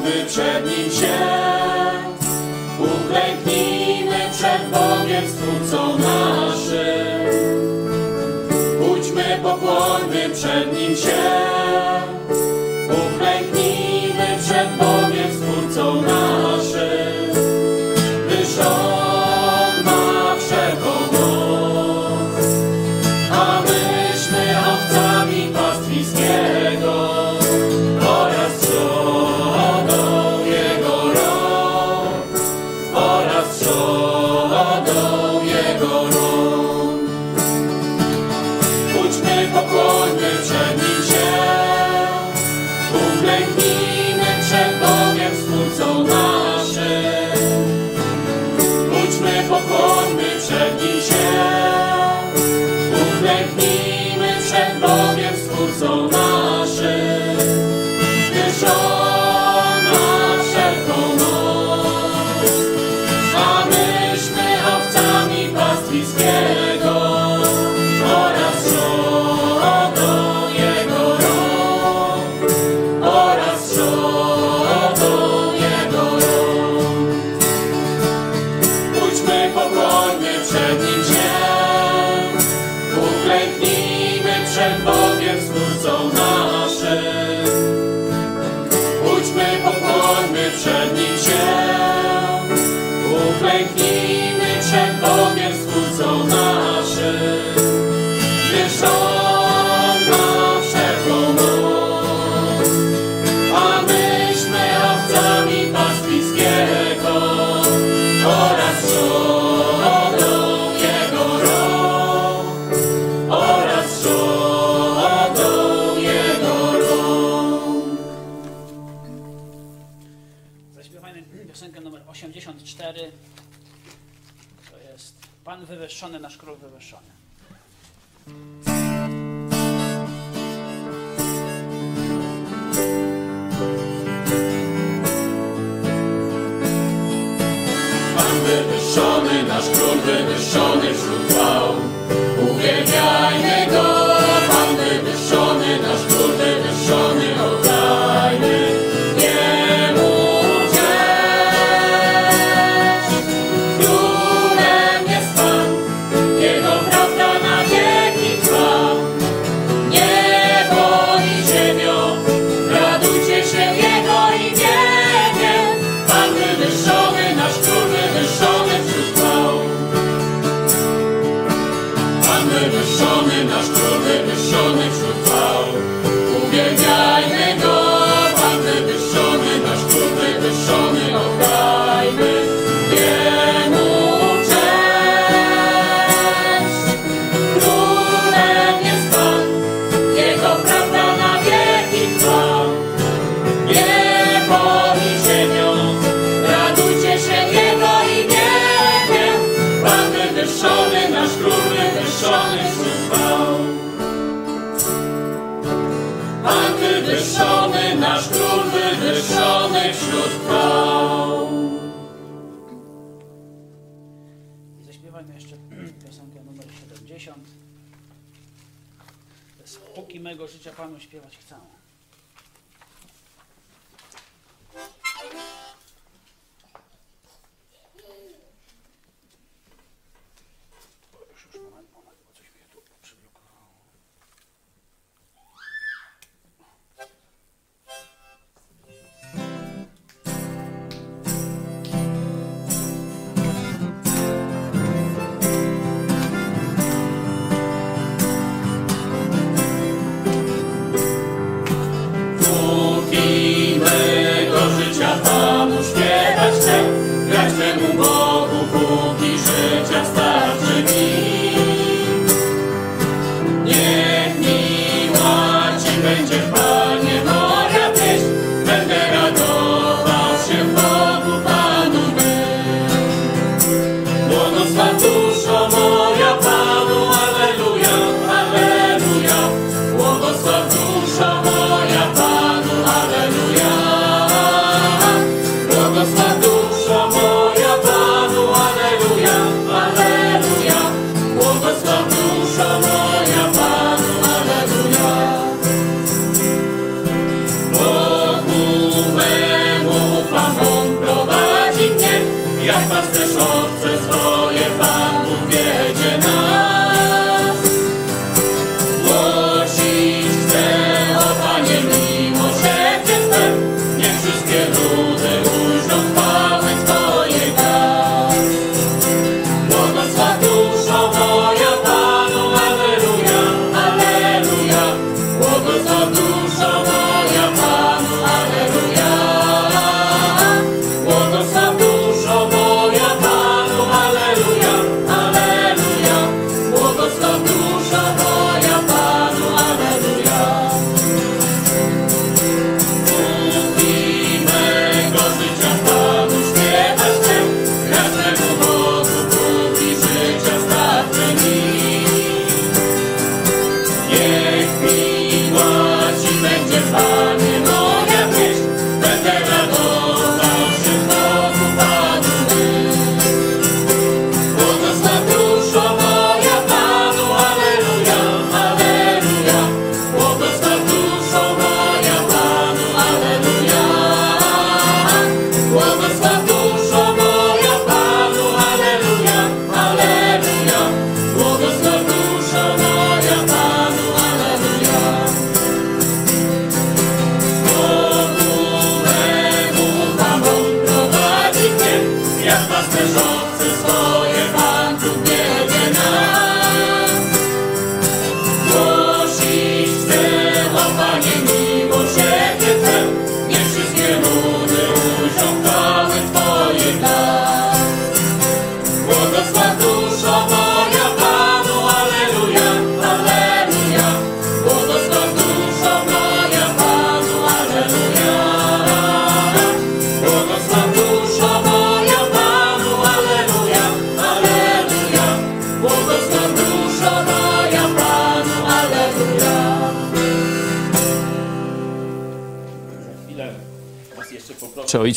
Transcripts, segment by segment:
pokłonmy przed Nim się. Śpiewać chcę.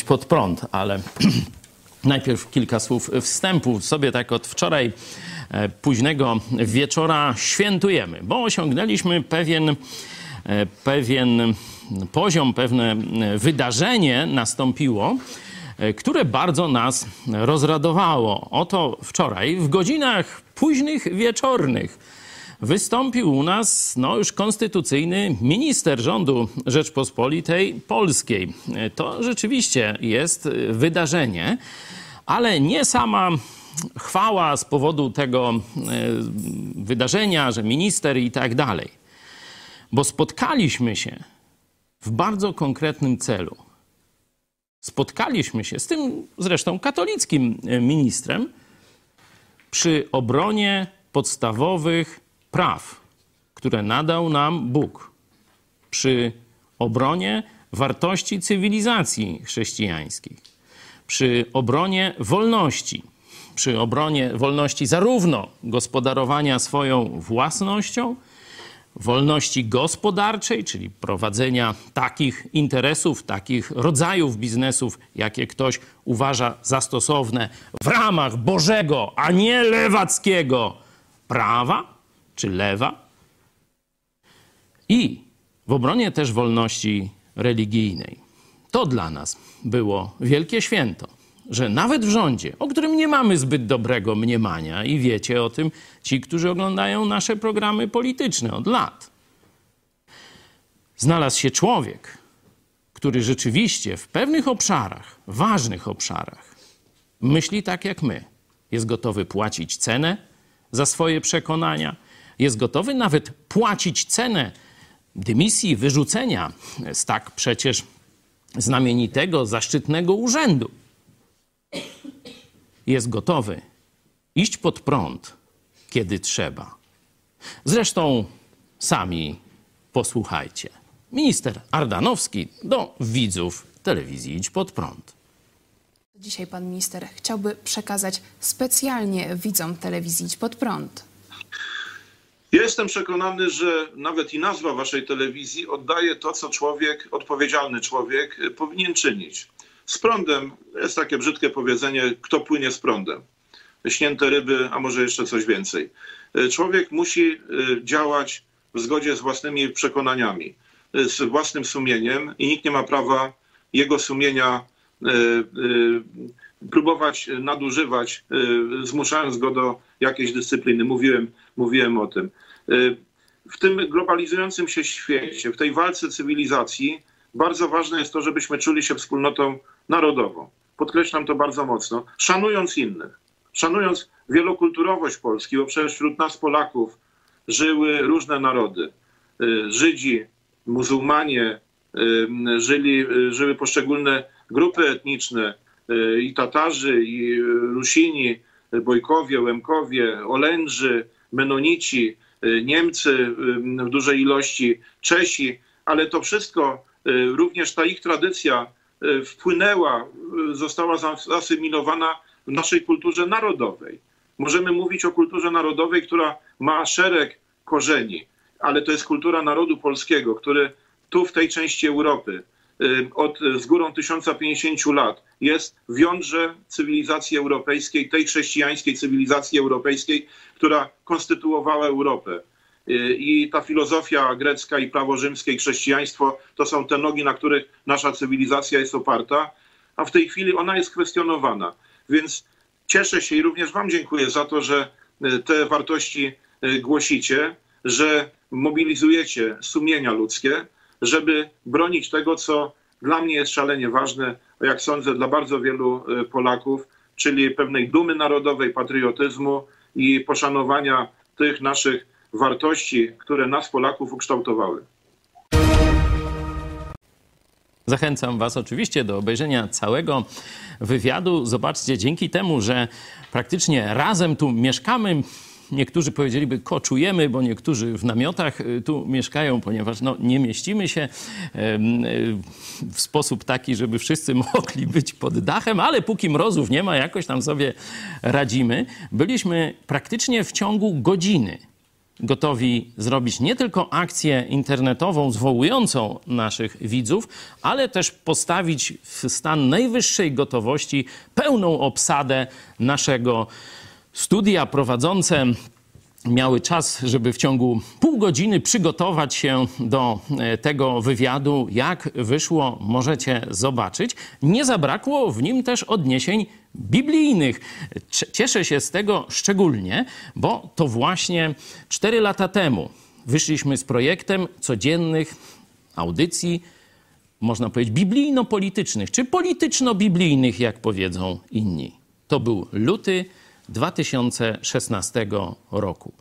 Pod Prąd, ale najpierw kilka słów wstępu. Sobie tak od wczoraj e, późnego wieczora świętujemy, bo osiągnęliśmy pewien, e, pewien poziom, pewne e, wydarzenie nastąpiło, które bardzo nas rozradowało. Oto wczoraj w godzinach późnych wieczornych wystąpił u nas no, już konstytucyjny minister rządu Rzeczpospolitej Polskiej. To rzeczywiście jest wydarzenie, ale nie sama chwała z powodu tego e, wydarzenia, że minister i tak dalej. Bo spotkaliśmy się w bardzo konkretnym celu. Spotkaliśmy się z tym zresztą katolickim e, ministrem przy obronie podstawowych praw, które nadał nam Bóg, przy obronie wartości cywilizacji chrześcijańskiej, przy obronie wolności, przy obronie wolności zarówno gospodarowania swoją własnością, wolności gospodarczej, czyli prowadzenia takich interesów, takich rodzajów biznesów, jakie ktoś uważa za stosowne w ramach Bożego, a nie lewackiego prawa czy lewa. I w obronie też wolności religijnej. To dla nas było wielkie święto, że nawet w rządzie, o którym nie mamy zbyt dobrego mniemania, i wiecie o tym ci, którzy oglądają nasze programy polityczne od lat, znalazł się człowiek, który rzeczywiście w pewnych obszarach, ważnych obszarach, myśli tak jak my. Jest gotowy płacić cenę za swoje przekonania, jest gotowy nawet płacić cenę dymisji, wyrzucenia z tak przecież znamienitego, zaszczytnego urzędu. Jest gotowy iść pod prąd, kiedy trzeba. Zresztą sami posłuchajcie. Minister Ardanowski do widzów telewizji Idź Pod Prąd. Dzisiaj pan minister chciałby przekazać specjalnie widzom telewizji Idź Pod Prąd. Jestem przekonany, że nawet i nazwa waszej telewizji oddaje to, co człowiek, odpowiedzialny człowiek y, powinien czynić. Z prądem jest takie brzydkie powiedzenie, kto płynie z prądem. Śnięte ryby, a może jeszcze coś więcej. Y, Człowiek musi y, działać w zgodzie z własnymi przekonaniami, z własnym sumieniem i nikt nie ma prawa jego sumienia próbować nadużywać, zmuszając go do jakiejś dyscypliny. Mówiłem, mówiłem o tym. Y, W tym globalizującym się świecie, w tej walce cywilizacji, bardzo ważne jest to, żebyśmy czuli się wspólnotą narodową. Podkreślam to bardzo mocno, szanując innych, szanując wielokulturowość Polski, bo przecież wśród nas Polaków żyły różne narody. Y, Żydzi, muzułmanie, y, żyli, żyły poszczególne grupy etniczne, i Tatarzy, i Rusini, Bojkowie, Łemkowie, Olędrzy, Menonici, y, Niemcy y, w dużej ilości, Czesi, ale to wszystko, y, również ta ich tradycja wpłynęła, została zas- zasymilowana w naszej kulturze narodowej. Możemy mówić o kulturze narodowej, która ma szereg korzeni, ale to jest kultura narodu polskiego, który tu w tej części Europy od y, z górą 1050 lat jest w jądrze cywilizacji europejskiej, tej chrześcijańskiej cywilizacji europejskiej, która konstytuowała Europę. Y, I ta filozofia grecka i prawo rzymskie i chrześcijaństwo to są te nogi, na których nasza cywilizacja jest oparta, a w tej chwili ona jest kwestionowana. Więc cieszę się i również Wam dziękuję za to, że y, te wartości y, głosicie, że mobilizujecie sumienia ludzkie, żeby bronić tego, co dla mnie jest szalenie ważne, jak sądzę, dla bardzo wielu y, Polaków, czyli pewnej dumy narodowej, patriotyzmu i poszanowania tych naszych wartości, które nas, Polaków, ukształtowały. Zachęcam Was oczywiście do obejrzenia całego wywiadu. Zobaczcie, dzięki temu, że praktycznie razem tu mieszkamy, niektórzy powiedzieliby koczujemy, bo niektórzy w namiotach y, tu mieszkają, ponieważ no, nie mieścimy się y, w sposób taki, żeby wszyscy mogli być pod dachem, ale póki mrozów nie ma, jakoś tam sobie radzimy. Byliśmy praktycznie w ciągu godziny gotowi zrobić nie tylko akcję internetową zwołującą naszych widzów, ale też postawić w stan najwyższej gotowości pełną obsadę naszego studia prowadzące miały czas, żeby w ciągu pół godziny przygotować się do e, tego wywiadu. Jak wyszło, możecie zobaczyć. Nie zabrakło w nim też odniesień biblijnych. Cieszę się z tego szczególnie, bo to właśnie cztery lata temu wyszliśmy z projektem codziennych audycji, można powiedzieć, biblijno-politycznych, czy polityczno-biblijnych, jak powiedzą inni. To był luty 2016 roku.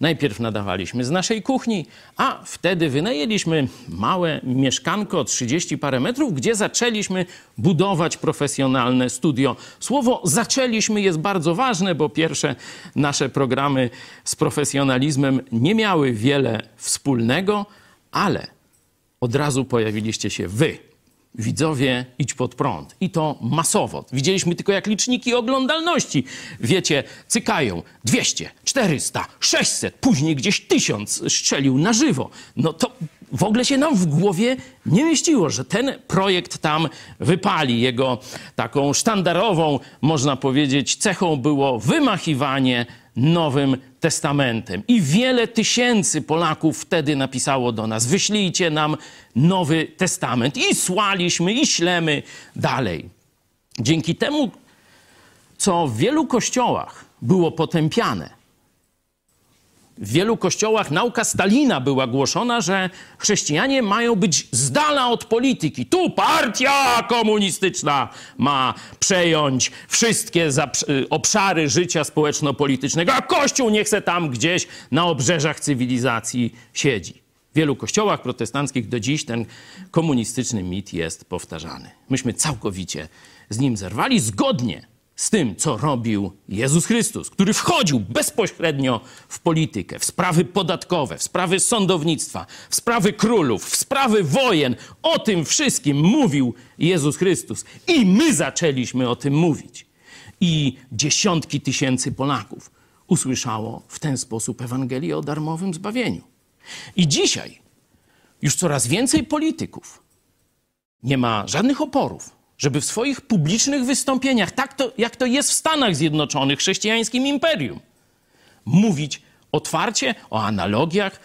Najpierw nadawaliśmy z naszej kuchni, a wtedy wynajęliśmy małe mieszkanko 30 parę metrów, gdzie zaczęliśmy budować profesjonalne studio. Słowo zaczęliśmy jest bardzo ważne, bo pierwsze nasze programy z profesjonalizmem nie miały wiele wspólnego, ale od razu pojawiliście się wy Widzowie, idź pod prąd. I to masowo. Widzieliśmy tylko jak liczniki oglądalności, wiecie, cykają 200, 400, 600, później gdzieś 1000 strzelił na żywo. No to w ogóle się nam w głowie nie mieściło, że ten projekt tam wypali. Jego taką sztandarową, można powiedzieć, cechą było wymachiwanie Nowym Testamentem. I wiele tysięcy Polaków wtedy napisało do nas: wyślijcie nam Nowy Testament. I słaliśmy, i ślemy dalej. Dzięki temu, co w wielu kościołach było potępiane, w wielu kościołach nauka Stalina była głoszona, że chrześcijanie mają być z dala od polityki. Tu partia komunistyczna ma przejąć wszystkie obszary życia społeczno-politycznego, a Kościół niech se tam gdzieś na obrzeżach cywilizacji siedzi. W wielu kościołach protestanckich do dziś ten komunistyczny mit jest powtarzany. Myśmy całkowicie z nim zerwali zgodnie z tym, co robił Jezus Chrystus, który wchodził bezpośrednio w politykę, w sprawy podatkowe, w sprawy sądownictwa, w sprawy królów, w sprawy wojen. O tym wszystkim mówił Jezus Chrystus. I my zaczęliśmy o tym mówić. I dziesiątki tysięcy Polaków usłyszało w ten sposób Ewangelię o darmowym zbawieniu. I dzisiaj już coraz więcej polityków nie ma żadnych oporów żeby w swoich publicznych wystąpieniach, tak to, jak to jest w Stanach Zjednoczonych, chrześcijańskim imperium, mówić otwarcie o analogiach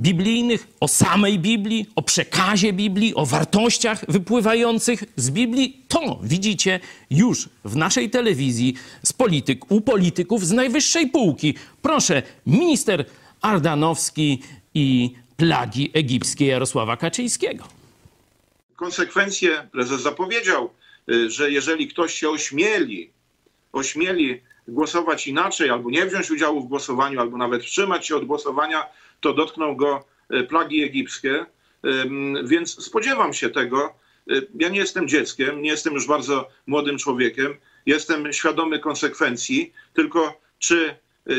biblijnych, o samej Biblii, o przekazie Biblii, o wartościach wypływających z Biblii. To widzicie już w naszej telewizji z polityk, u polityków z najwyższej półki. Proszę, minister Ardanowski i plagi egipskie Jarosława Kaczyńskiego konsekwencje prezes zapowiedział, że jeżeli ktoś się ośmieli, ośmieli głosować inaczej, albo nie wziąć udziału w głosowaniu, albo nawet wstrzymać się od głosowania, to dotkną go y, plagi egipskie. Więc spodziewam się tego. Y, ja nie jestem dzieckiem, nie jestem już bardzo młodym człowiekiem. Jestem świadomy konsekwencji, tylko czy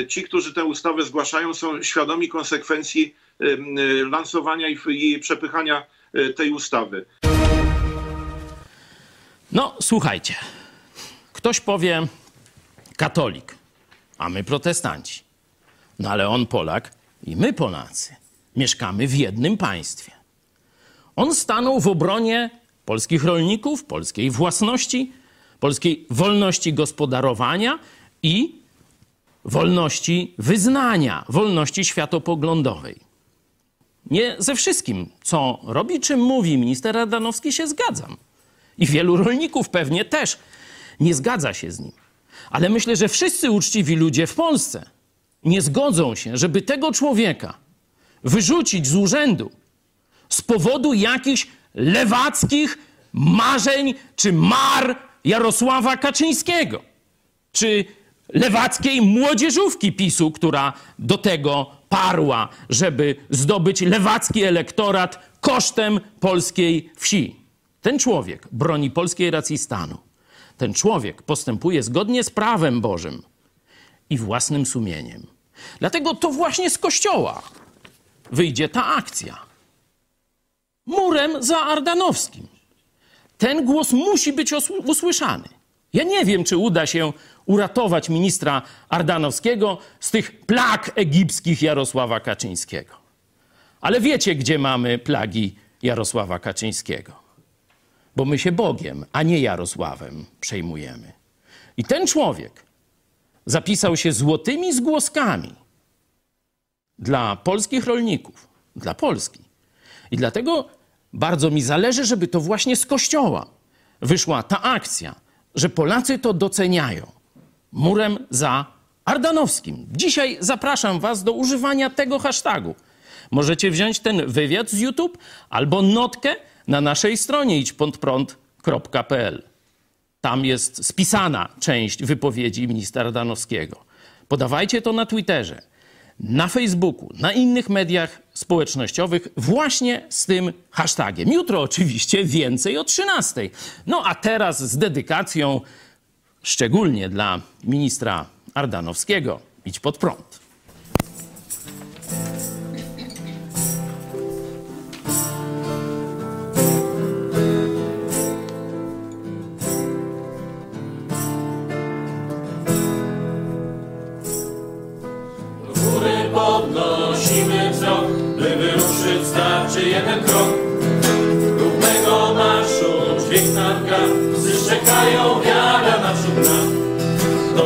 ci, którzy tę ustawę zgłaszają, są świadomi konsekwencji lansowania i przepychania tej ustawy. No, słuchajcie. Ktoś powie katolik, a my protestanci. No ale on Polak i my Polacy. Mieszkamy w jednym państwie. On stanął w obronie polskich rolników, polskiej własności, polskiej wolności gospodarowania i wolności wyznania, wolności światopoglądowej. Nie ze wszystkim, co robi, czym mówi minister Radanowski, się zgadzam. I wielu rolników pewnie też nie zgadza się z nim. Ale myślę, że wszyscy uczciwi ludzie w Polsce nie zgodzą się, żeby tego człowieka wyrzucić z urzędu z powodu jakichś lewackich marzeń czy mar Jarosława Kaczyńskiego, czy lewackiej młodzieżówki PiSu, która do tego parła, żeby zdobyć lewacki elektorat kosztem polskiej wsi. Ten człowiek broni polskiej racji stanu. Ten człowiek postępuje zgodnie z prawem Bożym i własnym sumieniem. Dlatego to właśnie z kościoła wyjdzie ta akcja. Murem za Ardanowskim. Ten głos musi być usłyszany. Ja nie wiem, czy uda się uratować ministra Ardanowskiego z tych plag egipskich Jarosława Kaczyńskiego. Ale wiecie, gdzie mamy plagi Jarosława Kaczyńskiego? Bo my się Bogiem, a nie Jarosławem przejmujemy. I ten człowiek zapisał się złotymi zgłoskami dla polskich rolników, dla Polski. I dlatego bardzo mi zależy, żeby to właśnie z Kościoła wyszła ta akcja, że Polacy to doceniają. Murem za Ardanowskim. Dzisiaj zapraszam Was do używania tego hashtagu. Możecie wziąć ten wywiad z YouTube albo notkę na naszej stronie idźpodprąd.pl. Tam jest spisana część wypowiedzi ministra Ardanowskiego. Podawajcie to na Twitterze, na Facebooku, na innych mediach społecznościowych właśnie z tym hashtagiem. Jutro oczywiście więcej o 13. No a teraz z dedykacją szczególnie dla ministra Ardanowskiego. Idź pod prąd. Podnosimy wzrok, by wyruszyć starczy jeden krok. Równego marszu dźwięk nam gra, psy szczekają, wiara naprzód nam.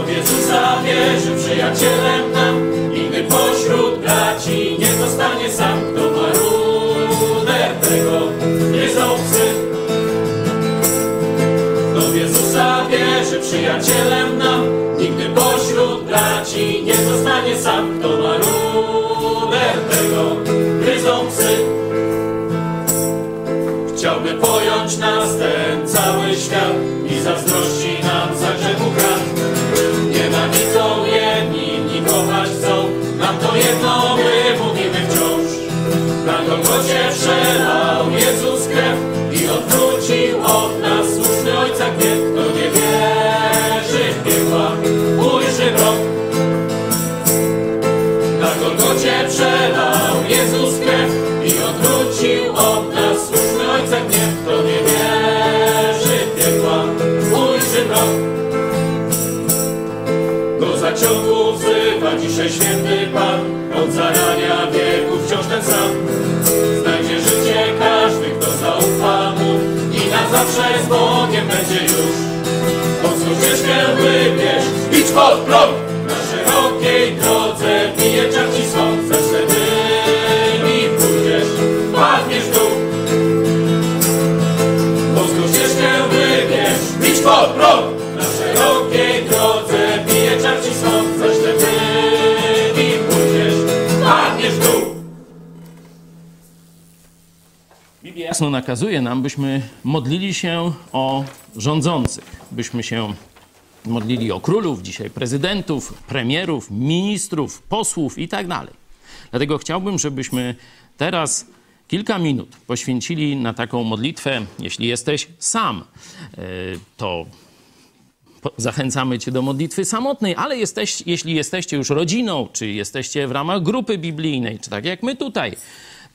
W Jezusa wierzy, przyjacielem nam, nigdy pośród braci nie zostanie sam. Kto ma ruder, tego psy. Kto w Jezusa wierzy, przyjacielem nam, nigdy pośród braci nie zostanie sam. I wybierz, idź pod prąd, na szerokiej drodze bije czar ci swąd, ze śledymi pójdziesz, padniesz w dół. Wąską ścieżkę wybierz, idź pod prąd, na szerokiej drodze bije czar ci swąd, ze śledymi pójdziesz, padniesz w dół. Biblia jasno nakazuje nam, byśmy modlili się o rządzących, byśmy się modlili o królów, dzisiaj prezydentów, premierów, ministrów, posłów i tak dalej. Dlatego chciałbym, żebyśmy teraz kilka minut poświęcili na taką modlitwę. Jeśli jesteś sam, e, to zachęcamy Cię do modlitwy samotnej, ale jesteś, jeśli jesteście już rodziną, czy jesteście w ramach grupy biblijnej, czy tak jak my tutaj,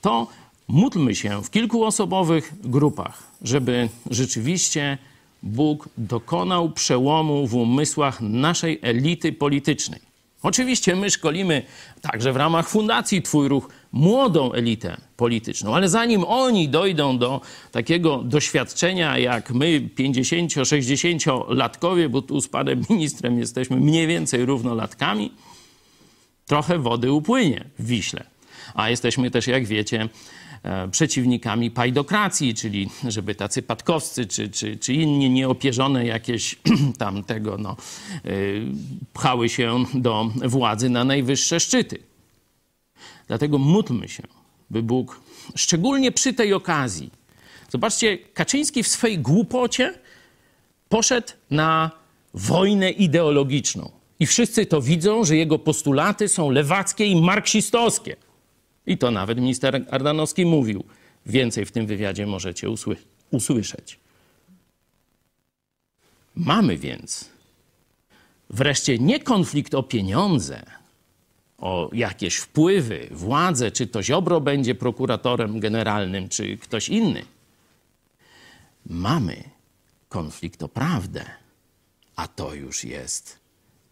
to módlmy się w kilkuosobowych grupach, żeby rzeczywiście Bóg dokonał przełomu w umysłach naszej elity politycznej. Oczywiście my szkolimy także w ramach Fundacji Twój Ruch młodą elitę polityczną, ale zanim oni dojdą do takiego doświadczenia jak my, 50-60-latkowie, bo tu z panem ministrem jesteśmy mniej więcej równolatkami, trochę wody upłynie w Wiśle. A jesteśmy też, jak wiecie, przeciwnikami pajdokracji, czyli żeby tacy patkowscy czy, czy, czy inni nieopierzone jakieś tam tego, no, y, pchały się do władzy na najwyższe szczyty. Dlatego módlmy się, by Bóg, szczególnie przy tej okazji, zobaczcie, Kaczyński w swej głupocie poszedł na wojnę ideologiczną. I wszyscy to widzą, że jego postulaty są lewackie i marksistowskie. I to nawet minister Ardanowski mówił. Więcej w tym wywiadzie możecie usły- usłyszeć. Mamy więc wreszcie nie konflikt o pieniądze, o jakieś wpływy, władzę, czy to Ziobro będzie prokuratorem generalnym, czy ktoś inny. Mamy konflikt o prawdę. A to już jest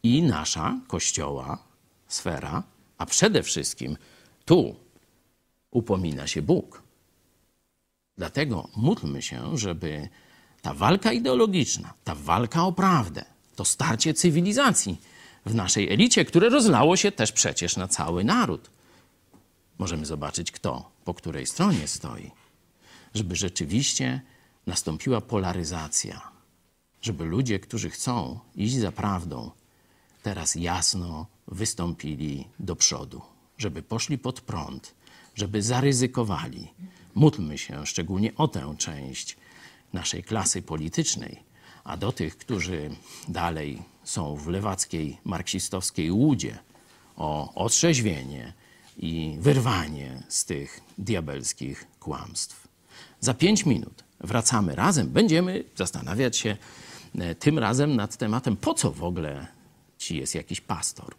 i nasza kościoła sfera, a przede wszystkim tu upomina się Bóg. Dlatego módlmy się, żeby ta walka ideologiczna, ta walka o prawdę, to starcie cywilizacji w naszej elicie, które rozlało się też przecież na cały naród. Możemy zobaczyć, kto po której stronie stoi, żeby rzeczywiście nastąpiła polaryzacja, żeby ludzie, którzy chcą iść za prawdą, teraz jasno wystąpili do przodu, żeby poszli pod prąd, żeby zaryzykowali. Módlmy się szczególnie o tę część naszej klasy politycznej, a do tych, którzy dalej są w lewackiej, marksistowskiej łudzie o otrzeźwienie i wyrwanie z tych diabelskich kłamstw. Za pięć minut wracamy razem. Będziemy zastanawiać się e, tym razem nad tematem, po co w ogóle ci jest jakiś pastor.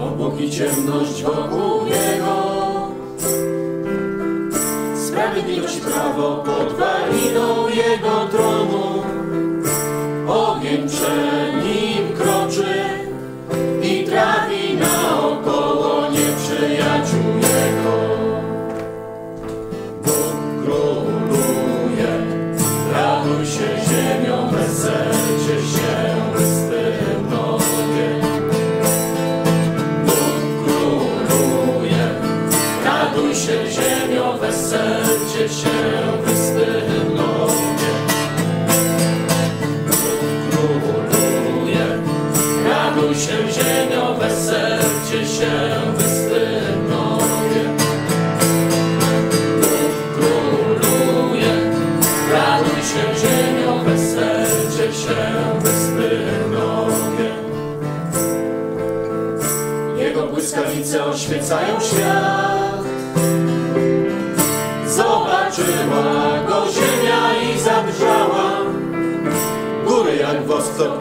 Obok i ciemność wokół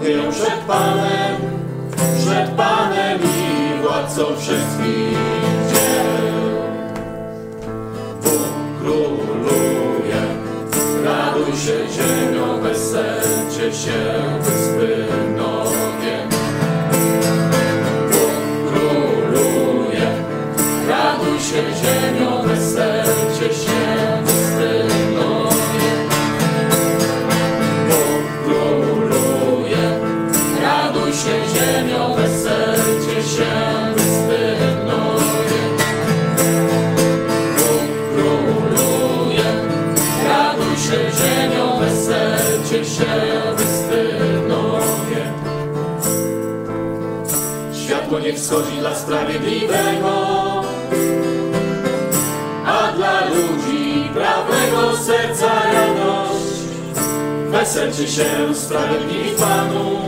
topnieją przed Panem, przed Panem i władcą wszystkich dzieł. Bóg króluje, raduj się ziemią, weselcie się, wschodzi dla sprawiedliwego, a dla ludzi prawego serca radość. Weselcie się sprawiedliwi Panu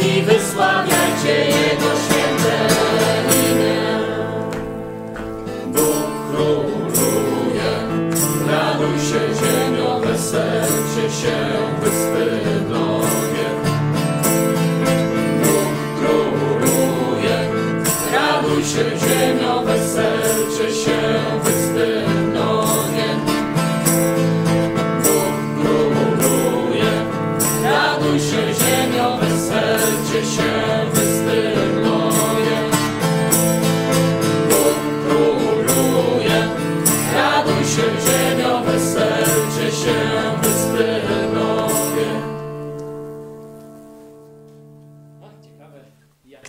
i wysławiajcie Jego święte imię. Bóg króluje, raduj się ziemią, weselcie się,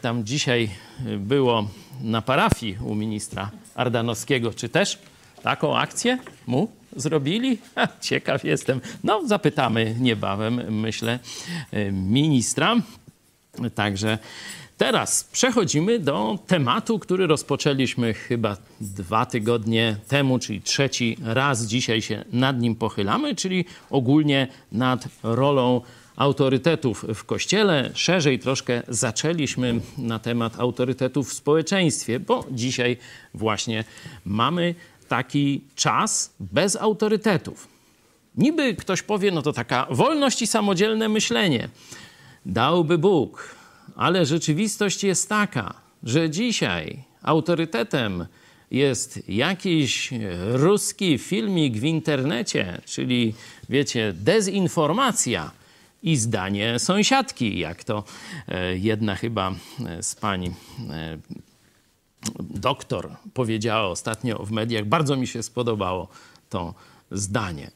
tam dzisiaj było na parafii u ministra Ardanowskiego, czy też taką akcję mu zrobili? Ha, ciekaw jestem. No, zapytamy niebawem, myślę, ministra. Także teraz przechodzimy do tematu, który rozpoczęliśmy chyba dwa tygodnie temu, czyli trzeci raz dzisiaj się nad nim pochylamy, czyli ogólnie nad rolą autorytetów w kościele. Szerzej troszkę zaczęliśmy na temat autorytetów w społeczeństwie, bo dzisiaj właśnie mamy taki czas bez autorytetów. Niby ktoś powie, no to taka wolność i samodzielne myślenie. Dałby Bóg, ale rzeczywistość jest taka, że dzisiaj autorytetem jest jakiś ruski filmik w internecie, czyli wiecie, dezinformacja i zdanie sąsiadki, jak to e, jedna chyba z pań e, doktor powiedziała ostatnio w mediach. Bardzo mi się spodobało to zdanie.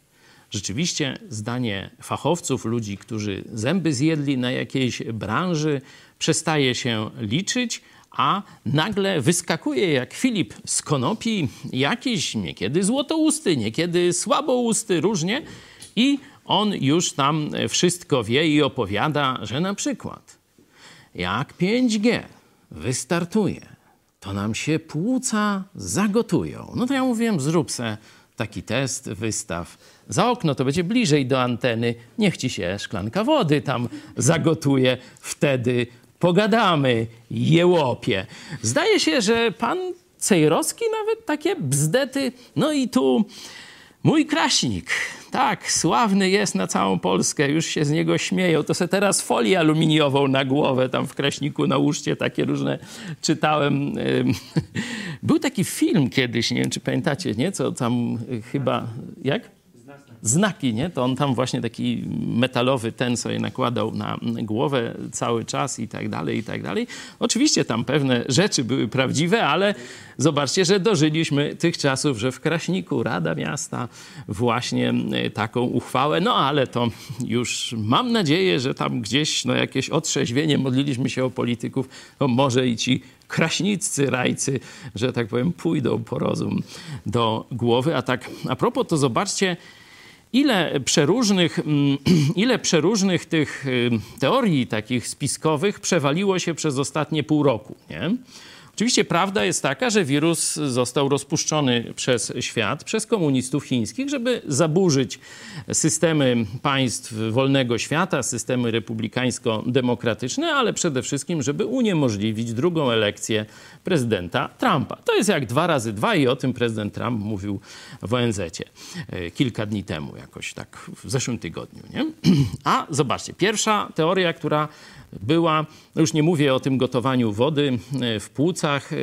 Rzeczywiście zdanie fachowców, ludzi, którzy zęby zjedli na jakiejś branży, przestaje się liczyć, a nagle wyskakuje jak Filip z konopi jakiś niekiedy złotousty, niekiedy słabousty, różnie i on już tam wszystko wie i opowiada, że na przykład jak 5G wystartuje, to nam się płuca zagotują. No to ja mówiłem, zrób se taki test, wystaw za okno, to będzie bliżej do anteny, niech ci się szklanka wody tam zagotuje, wtedy pogadamy, jełopie. Zdaje się, że pan Cejrowski nawet takie bzdety, no i tu Mój kraśnik, tak, sławny jest na całą Polskę, już się z niego śmieją. To se teraz folię aluminiową na głowę tam w kraśniku nałóżcie, takie różne czytałem. Był taki film kiedyś, nie wiem czy pamiętacie, nie? Co tam chyba, jak? Znaki, nie? To on tam właśnie taki metalowy ten sobie nakładał na głowę cały czas i tak dalej, i tak dalej. Oczywiście tam pewne rzeczy były prawdziwe, ale zobaczcie, że dożyliśmy tych czasów, że w Kraśniku Rada Miasta właśnie e, taką uchwałę, no ale to już mam nadzieję, że tam gdzieś no, jakieś otrzeźwienie, modliliśmy się o polityków, może i ci kraśniccy, rajcy, że tak powiem, pójdą po rozum do głowy. A tak a propos, to zobaczcie, ile przeróżnych, mm, ile przeróżnych tych y, teorii takich spiskowych przewaliło się przez ostatnie pół roku. Nie? Oczywiście prawda jest taka, że wirus został rozpuszczony przez świat, przez komunistów chińskich, żeby zaburzyć systemy państw wolnego świata, systemy republikańsko-demokratyczne, ale przede wszystkim, żeby uniemożliwić drugą elekcję prezydenta Trumpa. To jest jak dwa razy dwa i o tym prezydent Trump mówił w ONZ e, kilka dni temu, jakoś tak w zeszłym tygodniu. Nie? A zobaczcie, pierwsza teoria, która była, no już nie mówię o tym gotowaniu wody e, w płucach, e,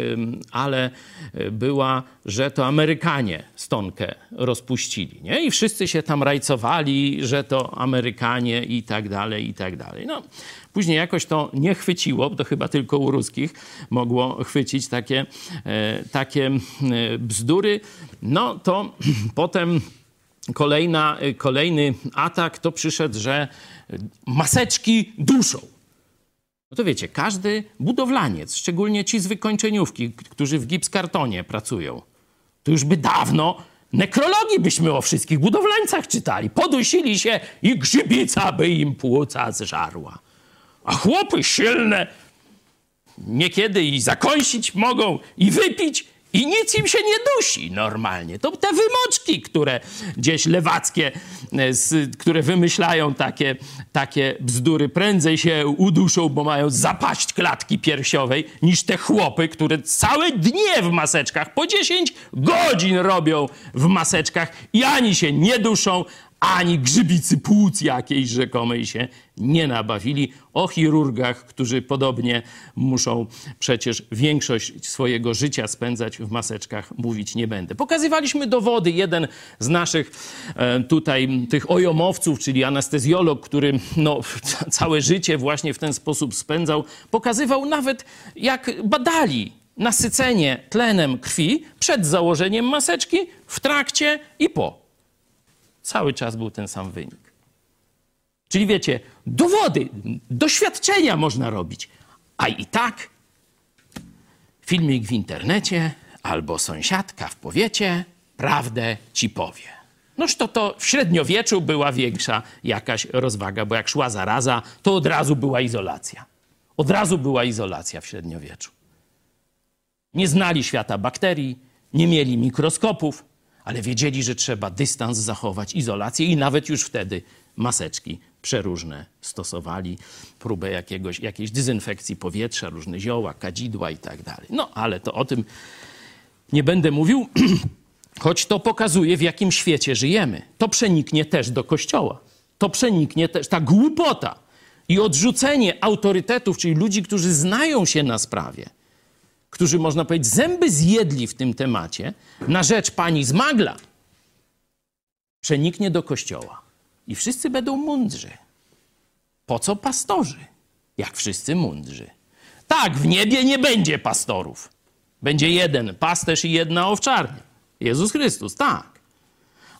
ale e, była, że to Amerykanie stonkę rozpuścili. Nie? I wszyscy się tam rajcowali, że to Amerykanie i tak dalej, i tak dalej. No, Później jakoś to nie chwyciło, to chyba tylko u ruskich mogło chwycić takie, takie bzdury. No to potem kolejna, kolejny atak to przyszedł, że maseczki duszą. No to wiecie, każdy budowlaniec, szczególnie ci z wykończeniówki, którzy w gipskartonie pracują, to już by dawno nekrologii byśmy o wszystkich budowlańcach czytali. Podusili się i grzybica by im płuca zżarła. A chłopy silne niekiedy i zakąsić mogą, i wypić, i nic im się nie dusi normalnie. To te wymoczki, które gdzieś lewackie, e, które wymyślają takie, takie bzdury, prędzej się uduszą, bo mają zapaść klatki piersiowej, niż te chłopy, które całe dnie w maseczkach, po 10 godzin robią w maseczkach i ani się nie duszą, ani grzybicy płuc jakiejś rzekomej się nie nabawili. O chirurgach, którzy podobnie muszą przecież większość swojego życia spędzać w maseczkach, mówić nie będę. Pokazywaliśmy dowody. Jeden z naszych e, tutaj tych ojomowców, czyli anestezjolog, który no, całe życie właśnie w ten sposób spędzał, pokazywał nawet jak badali nasycenie tlenem krwi przed założeniem maseczki, w trakcie i po. Cały czas był ten sam wynik. Czyli wiecie, dowody, doświadczenia można robić, a i tak filmik w internecie albo sąsiadka w powiecie prawdę ci powie. Noż to to w średniowieczu była większa jakaś rozwaga, bo jak szła zaraza, to od razu była izolacja. Od razu była izolacja w średniowieczu. Nie znali świata bakterii, nie mieli mikroskopów, ale wiedzieli, że trzeba dystans zachować, izolację i nawet już wtedy maseczki przeróżne stosowali, próbę jakiegoś, jakiejś dezynfekcji powietrza, różne zioła, kadzidła i tak dalej. No, ale to o tym nie będę mówił, choć to pokazuje, w jakim świecie żyjemy. To przeniknie też do Kościoła. To przeniknie też, ta głupota i odrzucenie autorytetów, czyli ludzi, którzy znają się na sprawie, którzy, można powiedzieć, zęby zjedli w tym temacie, na rzecz pani Zmagla, przeniknie do kościoła. I wszyscy będą mądrzy. Po co pastorzy, jak wszyscy mądrzy? Tak, w niebie nie będzie pastorów. Będzie jeden pasterz i jedna owczarnia. Jezus Chrystus, tak.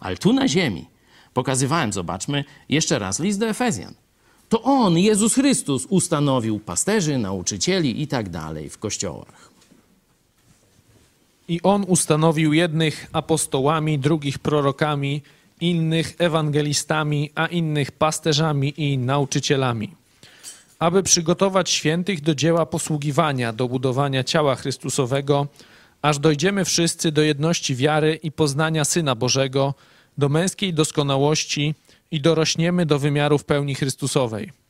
Ale tu na ziemi pokazywałem, zobaczmy jeszcze raz list do Efezjan. To On, Jezus Chrystus, ustanowił pasterzy, nauczycieli i tak dalej w kościołach. I on ustanowił jednych apostołami, drugich prorokami, innych ewangelistami, a innych pasterzami i nauczycielami, aby przygotować świętych do dzieła posługiwania, do budowania ciała Chrystusowego, aż dojdziemy wszyscy do jedności wiary i poznania Syna Bożego, do męskiej doskonałości i dorośniemy do wymiarów pełni Chrystusowej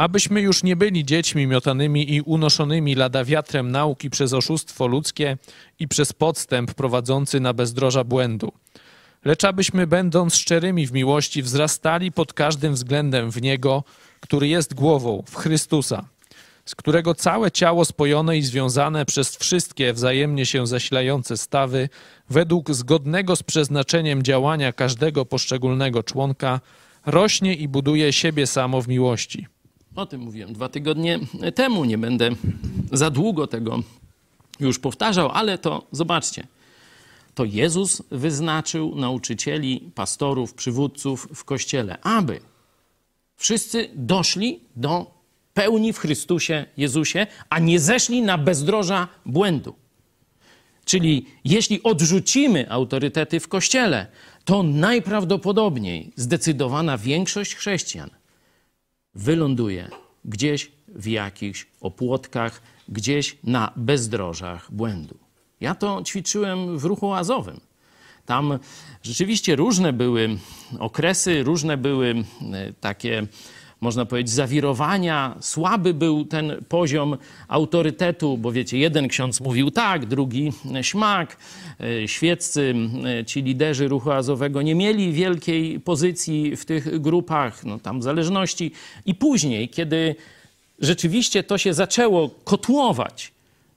abyśmy już nie byli dziećmi miotanymi i unoszonymi lada wiatrem nauki przez oszustwo ludzkie i przez podstęp prowadzący na bezdroża błędu, lecz abyśmy, będąc szczerymi w miłości, wzrastali pod każdym względem w Niego, który jest głową, w Chrystusa, z którego całe ciało spojone i związane przez wszystkie wzajemnie się zasilające stawy, według zgodnego z przeznaczeniem działania każdego poszczególnego członka, rośnie i buduje siebie samo w miłości. O tym mówiłem dwa tygodnie temu. Nie będę za długo tego już powtarzał, ale to zobaczcie. To Jezus wyznaczył nauczycieli, pastorów, przywódców w kościele, aby wszyscy doszli do pełni w Chrystusie Jezusie, a nie zeszli na bezdroża błędu. Czyli jeśli odrzucimy autorytety w kościele, to najprawdopodobniej zdecydowana większość chrześcijan wyląduje gdzieś w jakichś opłotkach, gdzieś na bezdrożach błędu. Ja to ćwiczyłem w ruchu oazowym. Tam rzeczywiście różne były okresy, różne były e, takie, można powiedzieć, zawirowania. Słaby był ten poziom autorytetu, bo wiecie, jeden ksiądz mówił tak, drugi śmak. E, Świeccy, e, ci liderzy ruchu azowego nie mieli wielkiej pozycji w tych grupach, no tam zależności. I później, kiedy rzeczywiście to się zaczęło kotłować,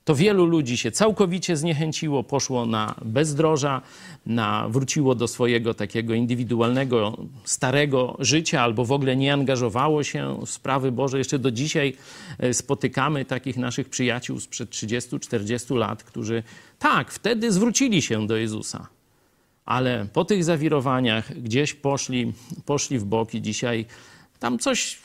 to wielu ludzi się całkowicie zniechęciło, poszło na bezdroża, na, wróciło do swojego takiego indywidualnego, starego życia, albo w ogóle nie angażowało się w sprawy Boże. Jeszcze do dzisiaj e, spotykamy takich naszych przyjaciół sprzed 30-40 lat, którzy tak, wtedy zwrócili się do Jezusa, ale po tych zawirowaniach gdzieś poszli, poszli w bok i dzisiaj tam coś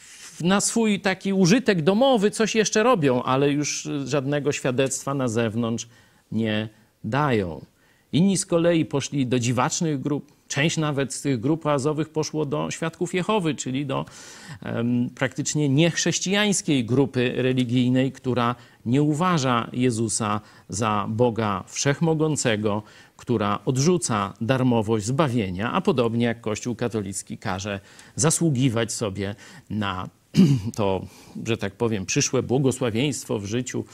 na swój taki użytek domowy coś jeszcze robią, ale już żadnego świadectwa na zewnątrz nie dają. Inni z kolei poszli do dziwacznych grup. Część nawet z tych grup oazowych poszło do świadków Jehowy, czyli do um, praktycznie niechrześcijańskiej grupy religijnej, która nie uważa Jezusa za Boga wszechmogącego, która odrzuca darmowość zbawienia, a podobnie jak Kościół katolicki każe zasługiwać sobie na to, że tak powiem, przyszłe błogosławieństwo w życiu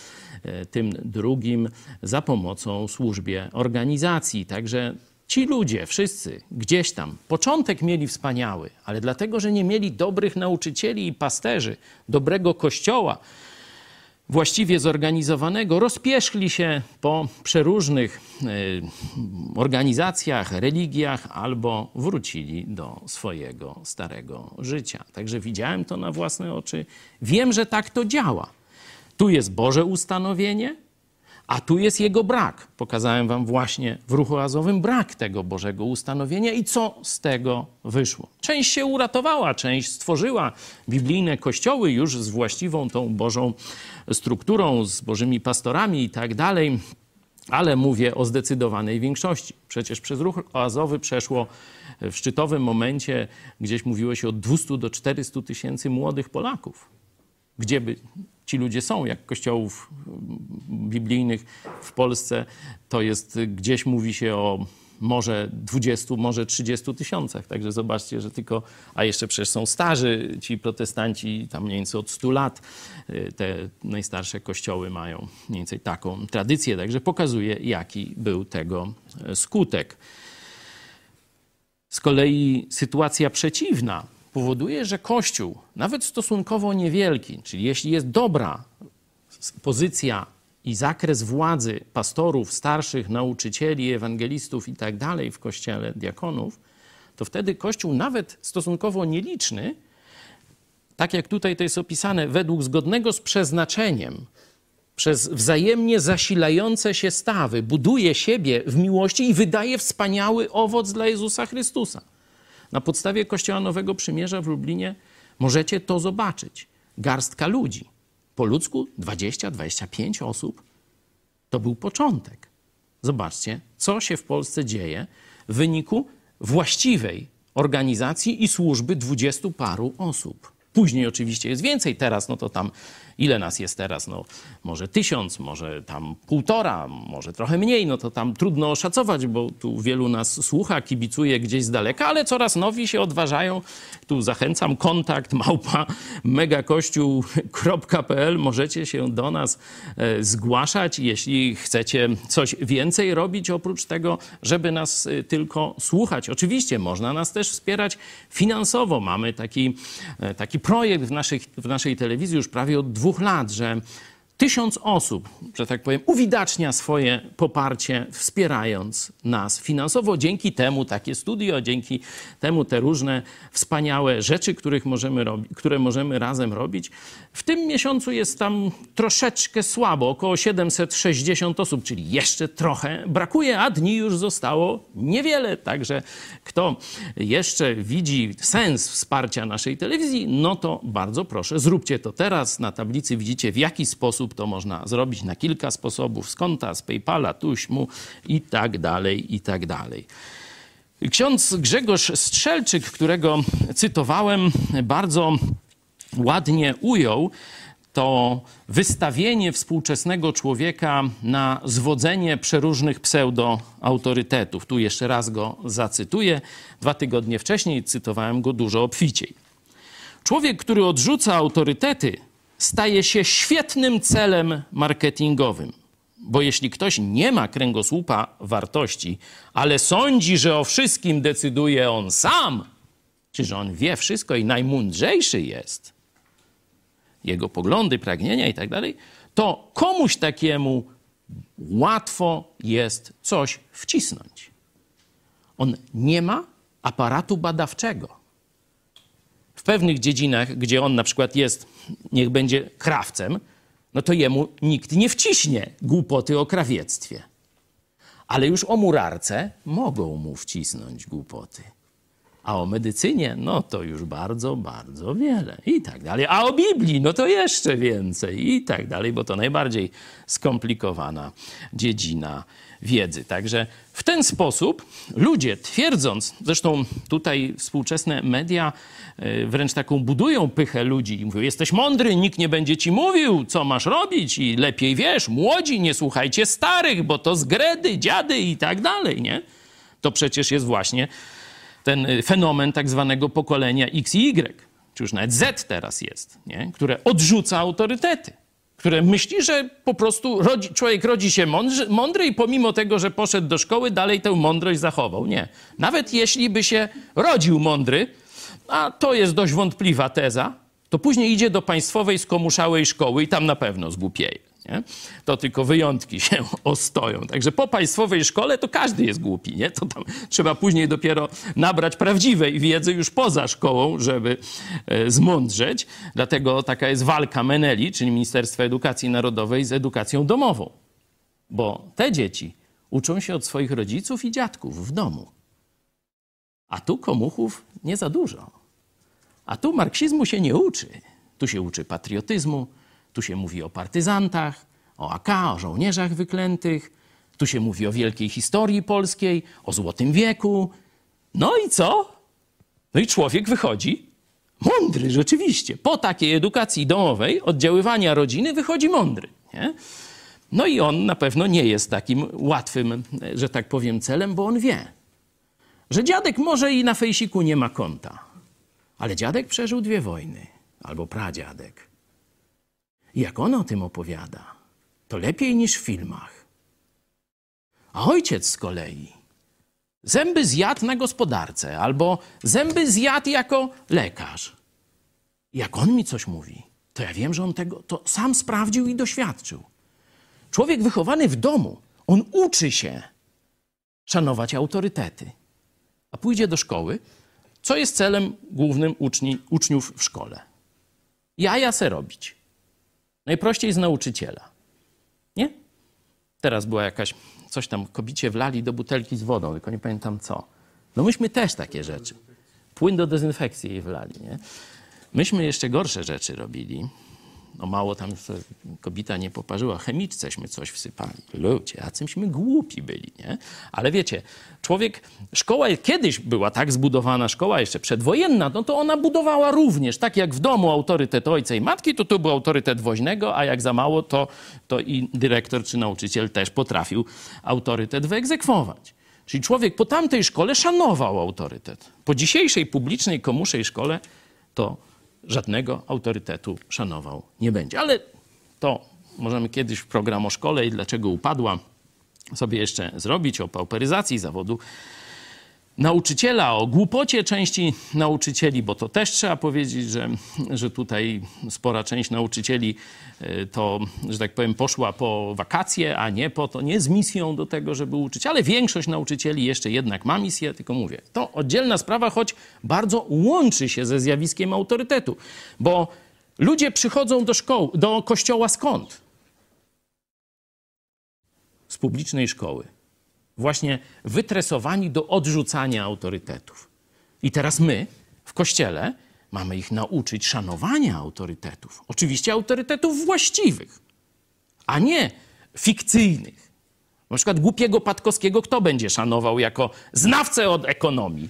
e, tym drugim za pomocą służbie organizacji. Także ci ludzie, wszyscy gdzieś tam, początek mieli wspaniały, ale dlatego, że nie mieli dobrych nauczycieli i pasterzy, dobrego kościoła, właściwie zorganizowanego, rozpierzchli się po przeróżnych e, organizacjach, religiach albo wrócili do swojego starego życia. Także widziałem to na własne oczy. Wiem, że tak to działa. Tu jest Boże ustanowienie, a tu jest jego brak. Pokazałem wam właśnie w ruchu azowym brak tego Bożego ustanowienia i co z tego wyszło. Część się uratowała, część stworzyła biblijne kościoły już z właściwą tą Bożą strukturą, z Bożymi pastorami i tak dalej. Ale mówię o zdecydowanej większości. Przecież przez ruch oazowy przeszło w szczytowym momencie, gdzieś mówiło się o 200 do 400 tysięcy młodych Polaków. Gdzie by ci ludzie są, jak kościołów biblijnych w Polsce, to jest gdzieś mówi się o może 20, może 30 tysiącach. Także zobaczcie, że tylko, a jeszcze przecież są starzy ci protestanci, tam mniej więcej od 100 lat. Te najstarsze kościoły mają mniej więcej taką tradycję, także pokazuje, jaki był tego skutek. Z kolei sytuacja przeciwna powoduje, że Kościół, nawet stosunkowo niewielki, czyli jeśli jest dobra pozycja i zakres władzy pastorów, starszych, nauczycieli, ewangelistów i tak dalej w kościele, diakonów, to wtedy Kościół, nawet stosunkowo nieliczny, tak jak tutaj to jest opisane, według zgodnego z przeznaczeniem, przez wzajemnie zasilające się stawy, buduje siebie w miłości i wydaje wspaniały owoc dla Jezusa Chrystusa. Na podstawie Kościoła Nowego Przymierza w Lublinie możecie to zobaczyć. Garstka ludzi. Po ludzku 20-25 osób to był początek. Zobaczcie, co się w Polsce dzieje w wyniku właściwej organizacji i służby dwudziestu paru osób. Później oczywiście jest więcej, teraz no to tam Ile nas jest teraz? No, może tysiąc, może tam półtora, może trochę mniej. No to tam trudno oszacować, bo tu wielu nas słucha, kibicuje gdzieś z daleka, ale coraz nowi się odważają. Tu zachęcam, kontakt małpa megakościół.pl. Możecie się do nas e, zgłaszać, jeśli chcecie coś więcej robić, oprócz tego, żeby nas e, tylko słuchać. Oczywiście można nas też wspierać finansowo. Mamy taki, e, taki projekt w, naszych, w naszej telewizji już prawie od dwóch lat, że tysiąc osób, że tak powiem, uwidacznia swoje poparcie, wspierając nas finansowo. Dzięki temu takie studio, dzięki temu te różne wspaniałe rzeczy, których możemy robi, które możemy razem robić. W tym miesiącu jest tam troszeczkę słabo, około 760 osób, czyli jeszcze trochę brakuje, a dni już zostało niewiele. Także kto jeszcze widzi sens wsparcia naszej telewizji, no to bardzo proszę, zróbcie to teraz. Na tablicy widzicie, w jaki sposób to można zrobić na kilka sposobów, z konta, z PayPala, tuśmu i tak dalej, i tak dalej. Ksiądz Grzegorz Strzelczyk, którego cytowałem, bardzo ładnie ujął to wystawienie współczesnego człowieka na zwodzenie przeróżnych pseudoautorytetów. Tu jeszcze raz go zacytuję. Dwa tygodnie wcześniej cytowałem go dużo obficiej. Człowiek, który odrzuca autorytety, staje się świetnym celem marketingowym. Bo jeśli ktoś nie ma kręgosłupa wartości, ale sądzi, że o wszystkim decyduje on sam, czy że on wie wszystko i najmądrzejszy jest, jego poglądy, pragnienia i tak dalej, to komuś takiemu łatwo jest coś wcisnąć. On nie ma aparatu badawczego. Pewnych dziedzinach, gdzie on na przykład jest, niech będzie krawcem, no to jemu nikt nie wciśnie głupoty o krawiectwie. Ale już o murarce mogą mu wcisnąć głupoty. A o medycynie, no to już bardzo, bardzo wiele i tak dalej. A o Biblii, no to jeszcze więcej i tak dalej, bo to najbardziej skomplikowana dziedzina wiedzy. Także w ten sposób ludzie twierdząc, zresztą tutaj współczesne media e, wręcz taką budują pychę ludzi i mówią, jesteś mądry, nikt nie będzie ci mówił, co masz robić i lepiej wiesz, młodzi, nie słuchajcie starych, bo to zgredy, dziady i tak dalej, nie? To przecież jest właśnie ten y, fenomen tak zwanego pokolenia X i Y, czy już nawet Z teraz jest, nie? które odrzuca autorytety, które myśli, że po prostu rodzi, człowiek rodzi się mądry, mądry i pomimo tego, że poszedł do szkoły, dalej tę mądrość zachował. Nie. Nawet jeśli by się rodził mądry, a to jest dość wątpliwa teza, to później idzie do państwowej skomuszałej szkoły i tam na pewno zgłupieje. Nie? To tylko wyjątki się ostoją. Także po państwowej szkole to każdy jest głupi. Nie? To tam trzeba później dopiero nabrać prawdziwej wiedzy już poza szkołą, żeby e, zmądrzeć. Dlatego taka jest walka Meneli, czyli Ministerstwa Edukacji Narodowej z edukacją domową. Bo te dzieci uczą się od swoich rodziców i dziadków w domu. A tu komuchów nie za dużo. A tu marksizmu się nie uczy. Tu się uczy patriotyzmu, tu się mówi o partyzantach, o AK, o żołnierzach wyklętych. Tu się mówi o wielkiej historii polskiej, o Złotym Wieku. No i co? No i człowiek wychodzi mądry, rzeczywiście. Po takiej edukacji domowej, oddziaływania rodziny, wychodzi mądry. Nie? No i on na pewno nie jest takim łatwym, że tak powiem, celem, bo on wie, że dziadek może i na fejsiku nie ma konta, ale dziadek przeżył dwie wojny, albo pradziadek. I jak on o tym opowiada, to lepiej niż w filmach. A ojciec z kolei zęby zjadł na gospodarce albo zęby zjadł jako lekarz. Jak on mi coś mówi, to ja wiem, że on tego to sam sprawdził i doświadczył. Człowiek wychowany w domu, on uczy się szanować autorytety. A pójdzie do szkoły, co jest celem głównym uczni, uczniów w szkole? Jaja se robić. Najprościej z nauczyciela. Nie? Teraz była jakaś, coś tam kobicie wlali do butelki z wodą, tylko nie pamiętam co. No myśmy też takie rzeczy. Płyn do dezynfekcji jej wlali, nie? Myśmy jeszcze gorsze rzeczy robili. No mało tam kobieta nie poparzyła, chemiczceśmy coś wsypali. Ludzie, jacyśmy głupi byli, nie? Ale wiecie, człowiek, szkoła kiedyś była tak zbudowana, szkoła jeszcze przedwojenna, no to ona budowała również, tak jak w domu autorytet ojca i matki, to tu był autorytet woźnego, a jak za mało, to, to i dyrektor czy nauczyciel też potrafił autorytet wyegzekwować. Czyli człowiek po tamtej szkole szanował autorytet. Po dzisiejszej publicznej, komuszej szkole to żadnego autorytetu szanował nie będzie. Ale to możemy kiedyś w program o szkole i dlaczego upadła sobie jeszcze zrobić, o pauperyzacji zawodu nauczyciela, o głupocie części nauczycieli, bo to też trzeba powiedzieć, że, że tutaj spora część nauczycieli y, to, że tak powiem, poszła po wakacje, a nie po to, nie z misją do tego, żeby uczyć, ale większość nauczycieli jeszcze jednak ma misję, tylko mówię, to oddzielna sprawa, choć bardzo łączy się ze zjawiskiem autorytetu, bo ludzie przychodzą do szkoły, do kościoła skąd? Z publicznej szkoły właśnie wytresowani do odrzucania autorytetów. I teraz my w kościele mamy ich nauczyć szanowania autorytetów. Oczywiście autorytetów właściwych, a nie fikcyjnych. Na przykład głupiego Patkowskiego kto będzie szanował jako znawcę od ekonomii?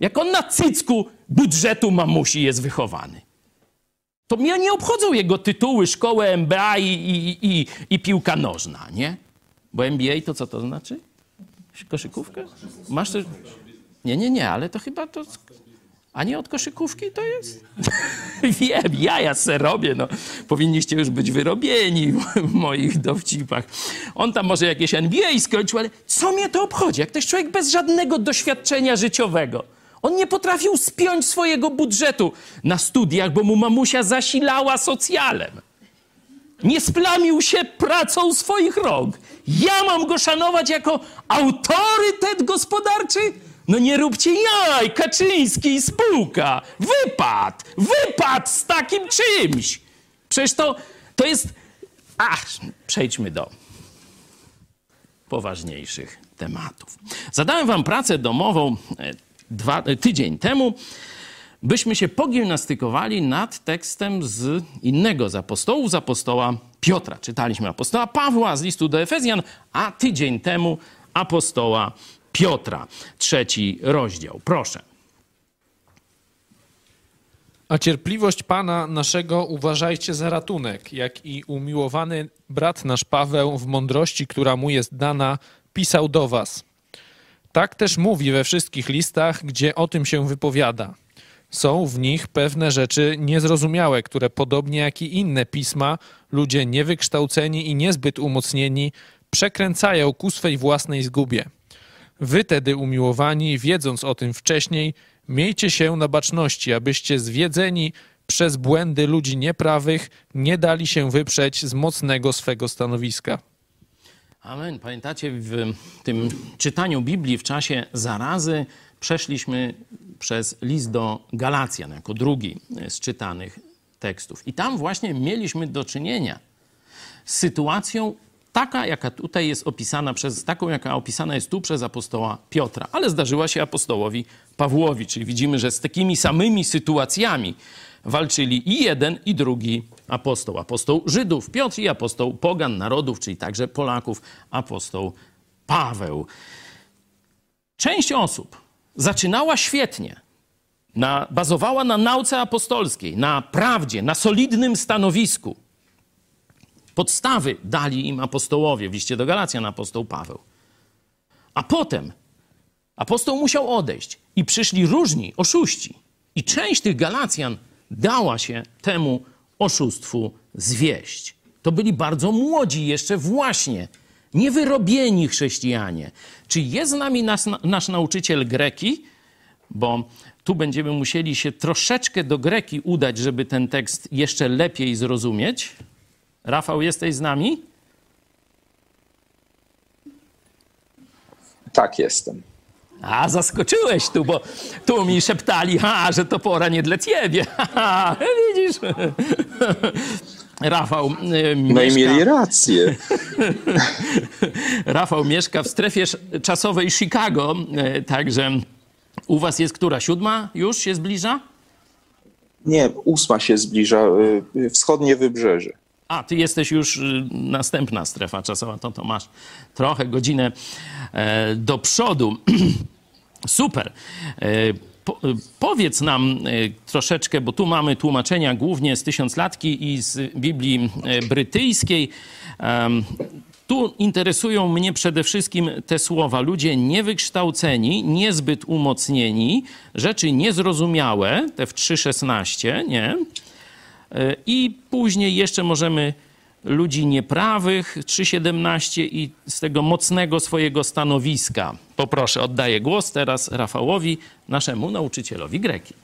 Jako na cycku budżetu mamusi jest wychowany. To mnie nie obchodzą jego tytuły, szkoły MBA i, i, i, i piłka nożna, nie? Bo NBA to co to znaczy? Koszykówkę? Masz też... Nie, nie, nie, ale to chyba to... A nie od koszykówki to jest? Wiem, ja ja se robię, no. Powinniście już być wyrobieni w moich dowcipach. On tam może jakieś NBA skończył, ale co mnie to obchodzi? Jak to jest człowiek bez żadnego doświadczenia życiowego. On nie potrafił spiąć swojego budżetu na studiach, bo mu mamusia zasilała socjalem. Nie splamił się pracą swoich rąk. Ja mam go szanować jako autorytet gospodarczy? No nie róbcie jaj, Kaczyński i spółka. Wypad, wypad z takim czymś. Przecież to, to jest... Ach, przejdźmy do poważniejszych tematów. Zadałem wam pracę domową e, dwa, e, tydzień temu byśmy się pogimnastykowali nad tekstem z innego z apostołów, z apostoła Piotra. Czytaliśmy apostoła Pawła z listu do Efezjan, a tydzień temu apostoła Piotra. Trzeci rozdział. Proszę. A cierpliwość Pana naszego uważajcie za ratunek, jak i umiłowany brat nasz Paweł w mądrości, która mu jest dana, pisał do was. Tak też mówi we wszystkich listach, gdzie o tym się wypowiada. Są w nich pewne rzeczy niezrozumiałe, które podobnie jak i inne pisma, ludzie niewykształceni i niezbyt umocnieni przekręcają ku swej własnej zgubie. Wy tedy, umiłowani, wiedząc o tym wcześniej, miejcie się na baczności, abyście zwiedzeni przez błędy ludzi nieprawych nie dali się wyprzeć z mocnego swego stanowiska. Amen. Pamiętacie, w tym czytaniu Biblii w czasie zarazy przeszliśmy przez list do Galacjan jako drugi z czytanych tekstów. I tam właśnie mieliśmy do czynienia z sytuacją taka, jaka tutaj jest opisana przez, taką, jaka opisana jest tu przez apostoła Piotra, ale zdarzyła się apostołowi Pawłowi, czyli widzimy, że z takimi samymi sytuacjami walczyli i jeden, i drugi apostoł. Apostoł Żydów Piotr i apostoł pogan narodów, czyli także Polaków, apostoł Paweł. Część osób zaczynała świetnie, na, bazowała na nauce apostolskiej, na prawdzie, na solidnym stanowisku. Podstawy dali im apostołowie, w liście do Galacjan apostoł Paweł. A potem apostoł musiał odejść i przyszli różni oszuści. I część tych Galacjan dała się temu oszustwu zwieść. To byli bardzo młodzi jeszcze właśnie, niewyrobieni chrześcijanie. Czy jest z nami nasz, nasz nauczyciel greki? Bo tu będziemy musieli się troszeczkę do greki udać, żeby ten tekst jeszcze lepiej zrozumieć. Rafał, jesteś z nami? Tak, jestem. A, zaskoczyłeś tu, bo tu mi szeptali, ha, że to pora nie dla ciebie. Ha, widzisz? Rafał y, No i mieli rację. Rafał mieszka w strefie czasowej Chicago, y, także u was jest która? Siódma już się zbliża? Nie, ósma się zbliża, y, wschodnie wybrzeże. A, ty jesteś już następna strefa czasowa, to, to masz trochę godzinę do przodu. Super. Po, powiedz nam e, troszeczkę, bo tu mamy tłumaczenia głównie z tysiąclatki i z Biblii e, brytyjskiej. Tu interesują mnie przede wszystkim te słowa. Ludzie niewykształceni, niezbyt umocnieni, rzeczy niezrozumiałe, te w 3.16, nie? E, I później jeszcze możemy ludzi nieprawych, 3.17 i z tego mocnego swojego stanowiska. Poproszę, oddaję głos teraz Rafałowi, naszemu nauczycielowi greki.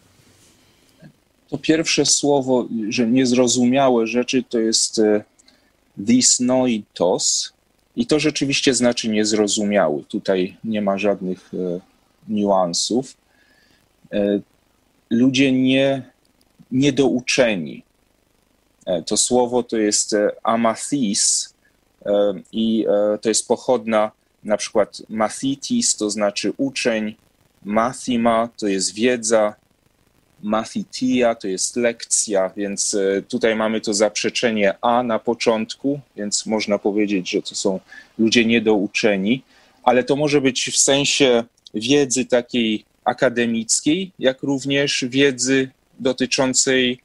To pierwsze słowo, że niezrozumiałe rzeczy, to jest e, dysnoitos i to rzeczywiście znaczy niezrozumiały. Tutaj nie ma żadnych e, niuansów. E, ludzie nie, niedouczeni. To słowo to jest amathis i to jest pochodna na przykład mathitis, to znaczy uczeń, mathima to jest wiedza, mathitia to jest lekcja, więc e, tutaj mamy to zaprzeczenie a na początku, więc można powiedzieć, że to są ludzie niedouczeni, ale to może być w sensie wiedzy takiej akademickiej, jak również wiedzy dotyczącej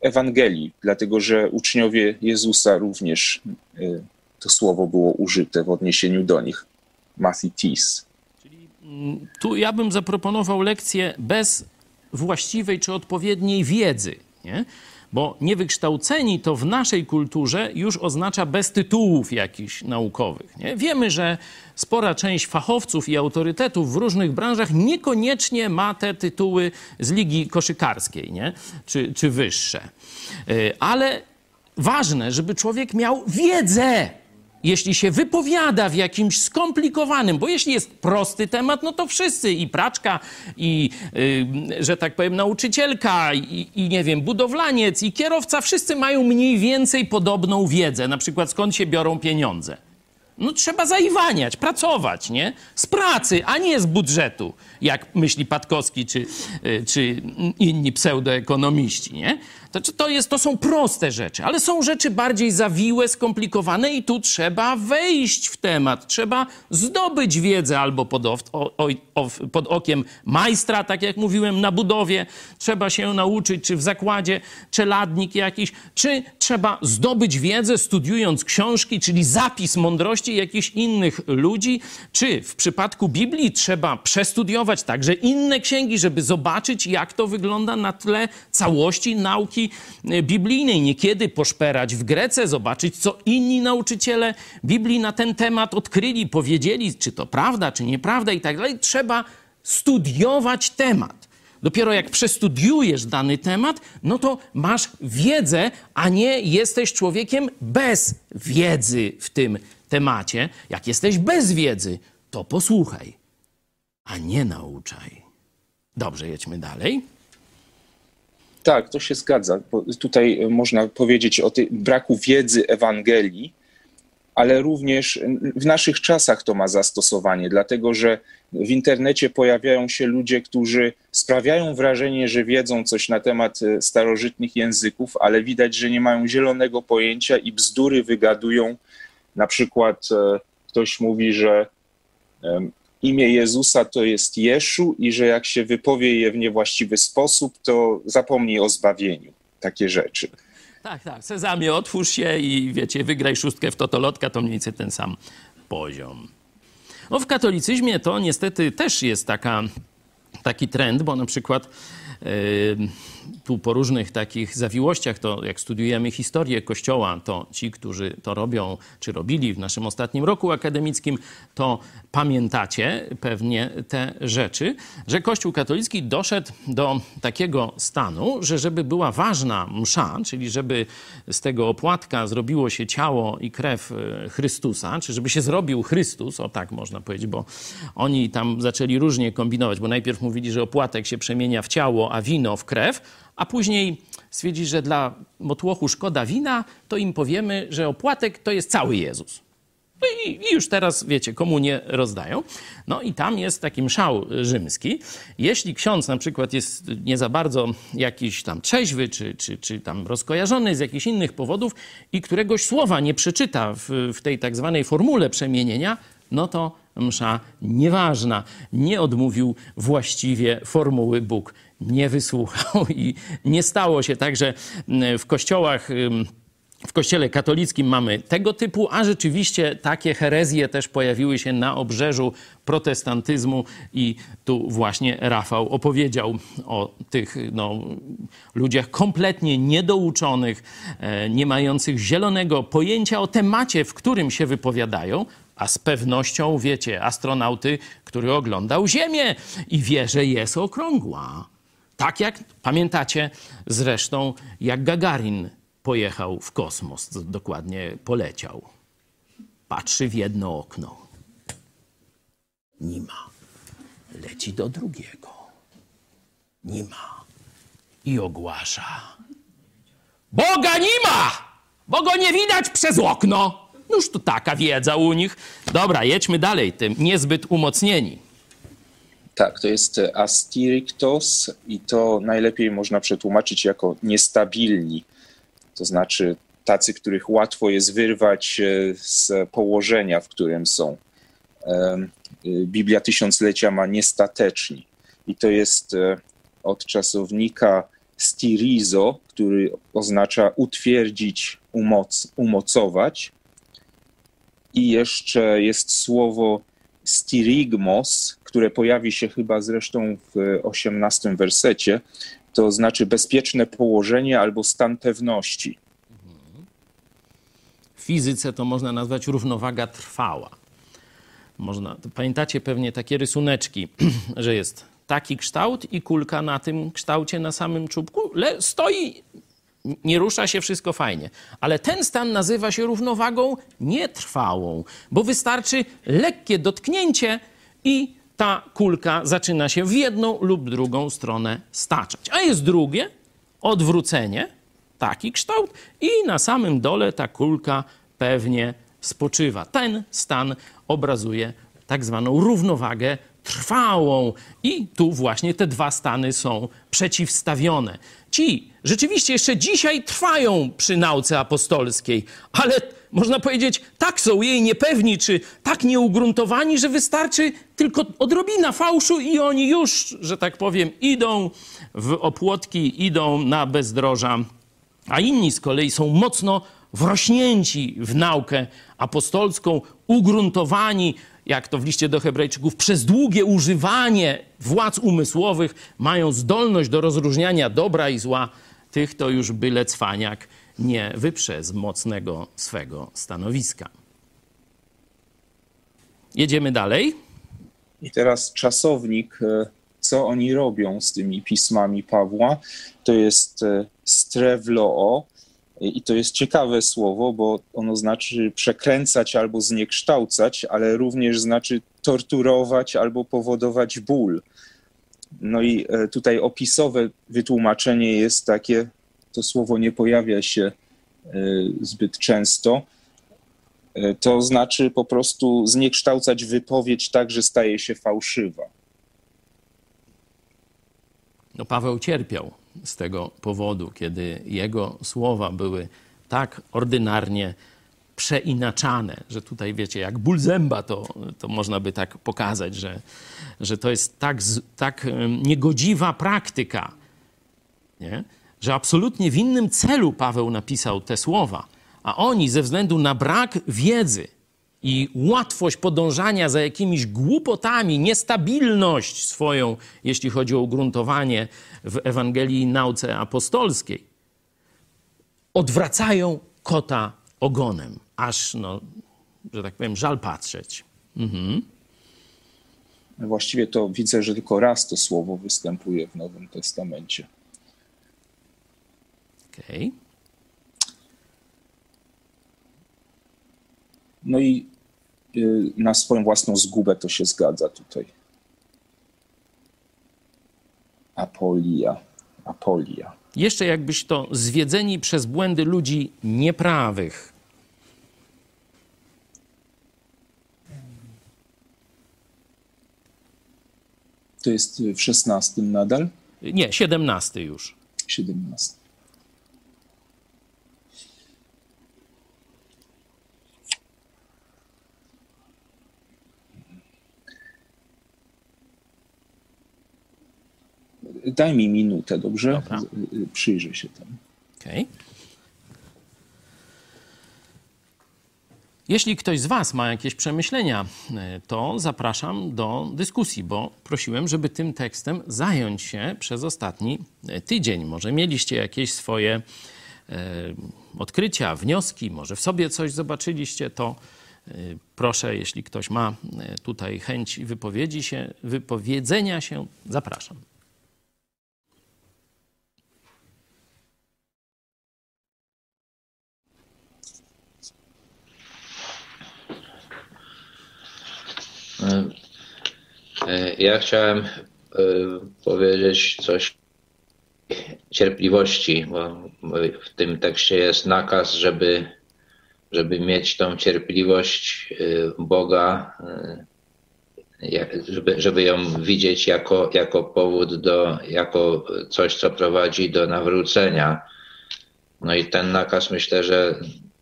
Ewangelii, dlatego że uczniowie Jezusa również y, to słowo było użyte w odniesieniu do nich. Mathitis. Tu ja bym zaproponował lekcję bez właściwej czy odpowiedniej wiedzy, nie? Bo niewykształceni to w naszej kulturze już oznacza bez tytułów jakichś naukowych. Nie? Wiemy, że spora część fachowców i autorytetów w różnych branżach niekoniecznie ma te tytuły z ligi koszykarskiej nie? Czy, czy wyższe. Y, Ale ważne, żeby człowiek miał wiedzę jeśli się wypowiada w jakimś skomplikowanym, bo jeśli jest prosty temat, no to wszyscy i praczka, i y, że tak powiem nauczycielka, i, i nie wiem, budowlaniec, i kierowca, wszyscy mają mniej więcej podobną wiedzę, na przykład skąd się biorą pieniądze. No trzeba zaiwaniać, pracować, nie? Z pracy, a nie z budżetu, jak myśli Patkowski czy, y, czy inni pseudoekonomiści, nie? To, to, jest, to są proste rzeczy, ale są rzeczy bardziej zawiłe, skomplikowane i tu trzeba wejść w temat, trzeba zdobyć wiedzę albo pod, o, o, o, pod okiem majstra, tak jak mówiłem, na budowie, trzeba się nauczyć, czy w zakładzie czeladnik jakiś, czy trzeba zdobyć wiedzę studiując książki, czyli zapis mądrości jakichś innych ludzi, czy w przypadku Biblii trzeba przestudiować także inne księgi, żeby zobaczyć, jak to wygląda na tle całości nauki e, biblijnej. Niekiedy poszperać w Grece, zobaczyć, co inni nauczyciele Biblii na ten temat odkryli, powiedzieli, czy to prawda, czy nieprawda i tak dalej. Trzeba studiować temat. Dopiero jak przestudiujesz dany temat, no to masz wiedzę, a nie jesteś człowiekiem bez wiedzy w tym temacie. Jak jesteś bez wiedzy, to posłuchaj, a nie nauczaj. Dobrze, jedźmy dalej. Tak, to się zgadza. Tutaj można powiedzieć o tym braku wiedzy Ewangelii, ale również w naszych czasach to ma zastosowanie, dlatego że w internecie pojawiają się ludzie, którzy sprawiają wrażenie, że wiedzą coś na temat e, starożytnych języków, ale widać, że nie mają zielonego pojęcia i bzdury wygadują. Na przykład e, ktoś mówi, że imię Jezusa to jest Jeszu i że jak się wypowie je w niewłaściwy sposób, to zapomnij o zbawieniu. Takie rzeczy. Tak, tak. Sezamie, otwórz się i wiecie, wygraj szóstkę w totolotka, to mniej więcej ten sam poziom. No w katolicyzmie to niestety też jest taka, taki trend, bo na przykład yy, tu po różnych takich zawiłościach, to jak studiujemy historię Kościoła, to ci, którzy to robią, czy robili w naszym ostatnim roku akademickim, to pamiętacie pewnie te rzeczy, że Kościół katolicki doszedł do takiego stanu, że żeby była ważna msza, czyli żeby z tego opłatka zrobiło się ciało i krew e, Chrystusa, czy żeby się zrobił Chrystus, o tak można powiedzieć, bo oni tam zaczęli różnie kombinować, bo najpierw mówili, że opłatek się przemienia w ciało, a wino w krew, a później stwierdzili, że dla motłochu szkoda wina, to im powiemy, że opłatek to jest cały Jezus. No i, I już teraz, wiecie, komunie rozdają. No i tam jest taki mszał rzymski. Jeśli ksiądz na przykład jest nie za bardzo jakiś tam trzeźwy, czy, czy, czy tam rozkojarzony z jakichś innych powodów i któregoś słowa nie przeczyta w, w tej tak zwanej formule przemienienia, no to msza nieważna. Nie odmówił właściwie formuły Bóg. Nie wysłuchał i nie stało się tak, że mm, w kościołach w kościele katolickim mamy tego typu, a rzeczywiście takie herezje też pojawiły się na obrzeżu protestantyzmu i tu właśnie Rafał opowiedział o tych no, ludziach kompletnie niedouczonych, e, nie mających zielonego pojęcia o temacie, w którym się wypowiadają, a z pewnością, wiecie, astronauty, który oglądał Ziemię i wie, że jest okrągła. Tak jak pamiętacie zresztą, jak Gagarin pojechał w kosmos, dokładnie poleciał. Patrzy w jedno okno. Nie ma. Leci do drugiego. Nie ma. I ogłasza. Boga nie ma! Bo go nie widać przez okno. Noż to taka wiedza u nich. Dobra, jedźmy dalej, tym niezbyt umocnieni. Tak, to jest astyrictos i to najlepiej można przetłumaczyć jako niestabilni to znaczy tacy, których łatwo jest wyrwać e, z położenia, w którym są. E, Biblia Tysiąclecia ma niestateczni i to jest e, od czasownika stirizo, który oznacza utwierdzić, umoc, umocować. I jeszcze jest słowo styrigmos, które pojawi się chyba zresztą w osiemnastym wersecie, to znaczy bezpieczne położenie albo stan pewności. W fizyce to można nazwać równowaga trwała. Można, pamiętacie pewnie takie rysuneczki, że jest taki kształt i kulka na tym kształcie, na samym czubku, le, stoi, nie rusza się, wszystko fajnie. Ale ten stan nazywa się równowagą nietrwałą, bo wystarczy lekkie dotknięcie i ta kulka zaczyna się w jedną lub drugą stronę staczać. A jest drugie, odwrócenie, taki kształt i na samym dole ta kulka pewnie spoczywa. Ten stan obrazuje tak zwaną równowagę trwałą. I tu właśnie te dwa stany są przeciwstawione. Ci rzeczywiście jeszcze dzisiaj trwają przy nauce apostolskiej, ale można powiedzieć, tak są jej niepewni, czy tak nieugruntowani, że wystarczy tylko odrobina fałszu i oni już, że tak powiem, idą w opłotki, idą na bezdroża, a inni z kolei są mocno wrośnięci w naukę apostolską, ugruntowani, jak to w liście do Hebrajczyków, przez długie używanie władz umysłowych mają zdolność do rozróżniania dobra i zła, tych to już byle cwaniak nie wyprze z mocnego swego stanowiska. Jedziemy dalej. I teraz czasownik, e, co oni robią z tymi pismami Pawła, to jest e, strewloo. I to jest ciekawe słowo, bo ono znaczy przekręcać albo zniekształcać, ale również znaczy torturować albo powodować ból. No i e, tutaj opisowe wytłumaczenie jest takie to słowo nie pojawia się e, zbyt często. E, to znaczy po prostu zniekształcać wypowiedź tak, że staje się fałszywa. No, Paweł cierpiał z tego powodu, kiedy jego słowa były tak ordynarnie przeinaczane, że tutaj wiecie, jak ból zęba, to, to można by tak pokazać, że, że to jest tak, tak niegodziwa praktyka, nie? że absolutnie w innym celu Paweł napisał te słowa, a oni ze względu na brak wiedzy i łatwość podążania za jakimiś głupotami, niestabilność swoją, jeśli chodzi o ugruntowanie w Ewangelii i nauce apostolskiej, odwracają kota ogonem, aż, no, że tak powiem, żal patrzeć. Mhm. Właściwie to widzę, że tylko raz to słowo występuje w Nowym Testamencie. Okay. No i Y, na swoją własną zgubę to się zgadza tutaj. Apolia. Apolia. Jeszcze jakbyś to zwiedzeni przez błędy ludzi nieprawych. To jest w szesnastym nadal? Nie, siedemnasty już. Siedemnasty. Daj mi minutę, dobrze? Dobra. Y, Przyjrzę się temu. Okej. Jeśli ktoś z Was ma jakieś przemyślenia, e, to zapraszam do dyskusji, bo prosiłem, żeby tym tekstem zająć się przez ostatni e, tydzień. Może mieliście jakieś swoje odkrycia, wnioski, może w sobie coś zobaczyliście, to proszę, jeśli ktoś ma tutaj chęć wypowiedzi się, wypowiedzenia się, zapraszam. Ja chciałem e, powiedzieć coś cierpliwości, bo w tym tekście jest nakaz, żeby, żeby mieć tą cierpliwość e, Boga, e, żeby, żeby ją widzieć jako, jako powód do, jako coś, co prowadzi do nawrócenia. No i ten nakaz myślę, że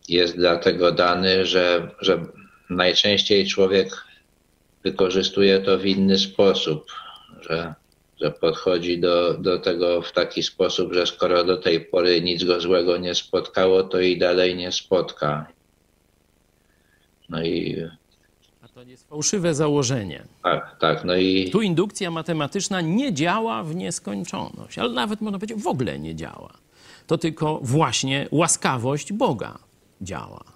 jest dlatego dany, że, że najczęściej człowiek wykorzystuje to w inny sposób, że, że podchodzi do, do tego w taki sposób, że skoro do tej pory nic go złego nie spotkało, to i dalej nie spotka. No i A to jest fałszywe założenie. tak, tak, no i Tu indukcja matematyczna nie działa w nieskończoność, ale nawet można powiedzieć w ogóle nie działa. To tylko właśnie łaskawość Boga działa.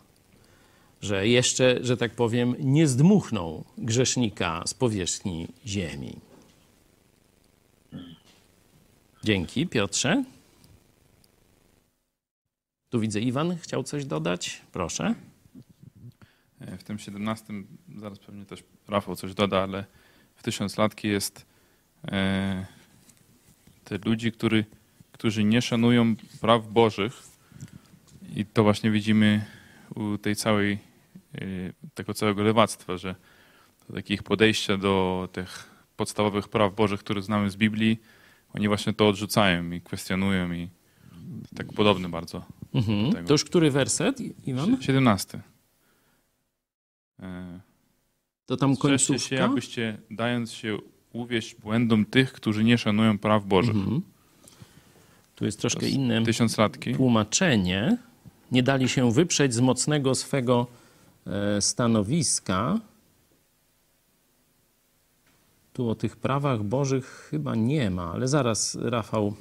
Że jeszcze, że tak powiem, nie zdmuchnął grzesznika z powierzchni ziemi. Dzięki, Piotrze. Tu widzę, Iwan chciał coś dodać. Proszę. E, W tym 17, zaraz pewnie też Rafał coś doda, ale w tysiąclatki jest e, te ludzi, który, którzy nie szanują praw Bożych i to właśnie widzimy u tej całej, tego całego lewactwa, że takie ich podejście do tych podstawowych praw Bożych, które znamy z Biblii, oni właśnie to odrzucają i kwestionują i tak podobny bardzo. Mhm. To już który werset, Iwan? 17. E, To tam końcówka? się, abyście dając się uwieść błędom tych, którzy nie szanują praw Bożych. Mhm. Tu jest troszkę inne tłumaczenie. Nie dali się wyprzeć z mocnego swego stanowiska. Tu o tych prawach bożych chyba nie ma, ale zaraz, Rafał.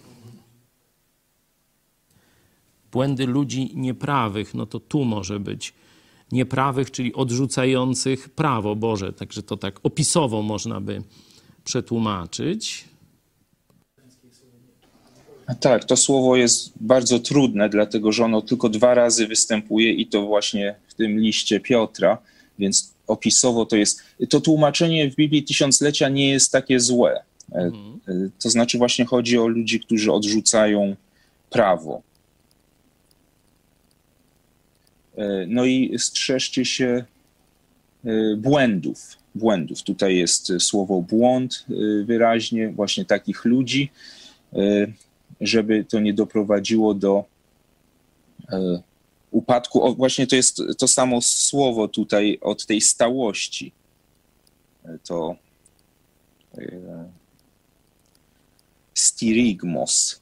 Błędy ludzi nieprawych, no to tu może być nieprawych, czyli odrzucających prawo Boże. Także to tak opisowo można by przetłumaczyć. Tak, to słowo jest bardzo trudne, dlatego że ono tylko dwa razy występuje i to właśnie tym liście Piotra, więc opisowo to jest. To tłumaczenie w Biblii Tysiąclecia nie jest takie złe. E, e, To znaczy, właśnie chodzi o ludzi, którzy odrzucają prawo. E, No i strzeżcie się błędów. Błędów. Tutaj jest słowo błąd wyraźnie, właśnie takich ludzi. Żeby to nie doprowadziło do upadku. O, właśnie to jest to samo słowo tutaj od tej stałości. E, To e, styrigmos.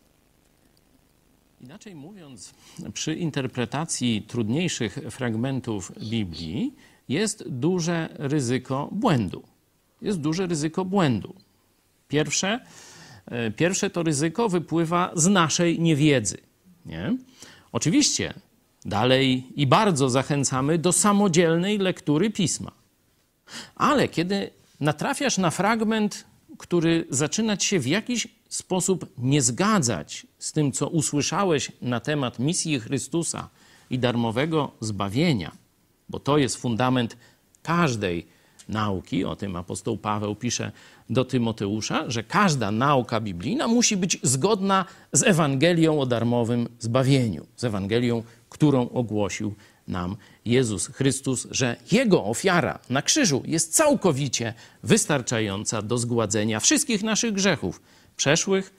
Inaczej mówiąc, przy interpretacji trudniejszych fragmentów Biblii jest duże ryzyko błędu. Jest duże ryzyko błędu. Pierwsze, e, pierwsze to ryzyko wypływa z naszej niewiedzy. Nie? Oczywiście dalej i bardzo zachęcamy do samodzielnej lektury pisma. Ale kiedy natrafiasz na fragment, który zaczyna ci się w jakiś sposób nie zgadzać z tym, co usłyszałeś na temat misji Chrystusa i darmowego zbawienia, bo to jest fundament każdej nauki, o tym apostoł Paweł pisze do Tymoteusza, że każda nauka biblijna musi być zgodna z Ewangelią o darmowym zbawieniu, z Ewangelią, którą ogłosił nam Jezus Chrystus, że Jego ofiara na krzyżu jest całkowicie wystarczająca do zgładzenia wszystkich naszych grzechów, przeszłych,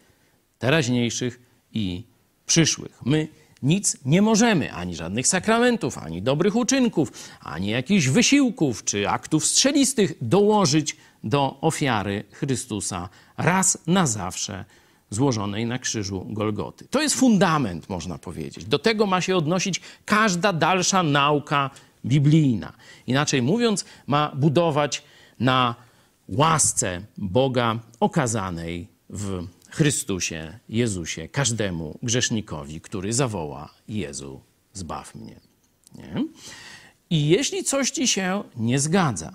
teraźniejszych i przyszłych. My nic nie możemy, ani żadnych sakramentów, ani dobrych uczynków, ani jakichś wysiłków czy aktów strzelistych dołożyć do ofiary Chrystusa raz na zawsze złożonej na krzyżu Golgoty. To jest fundament, można powiedzieć. Do tego ma się odnosić każda dalsza nauka biblijna. Inaczej mówiąc, ma budować na łasce Boga okazanej w Chrystusie, Jezusie, każdemu grzesznikowi, który zawoła: Jezu, zbaw mnie. Nie? I jeśli coś ci się nie zgadza,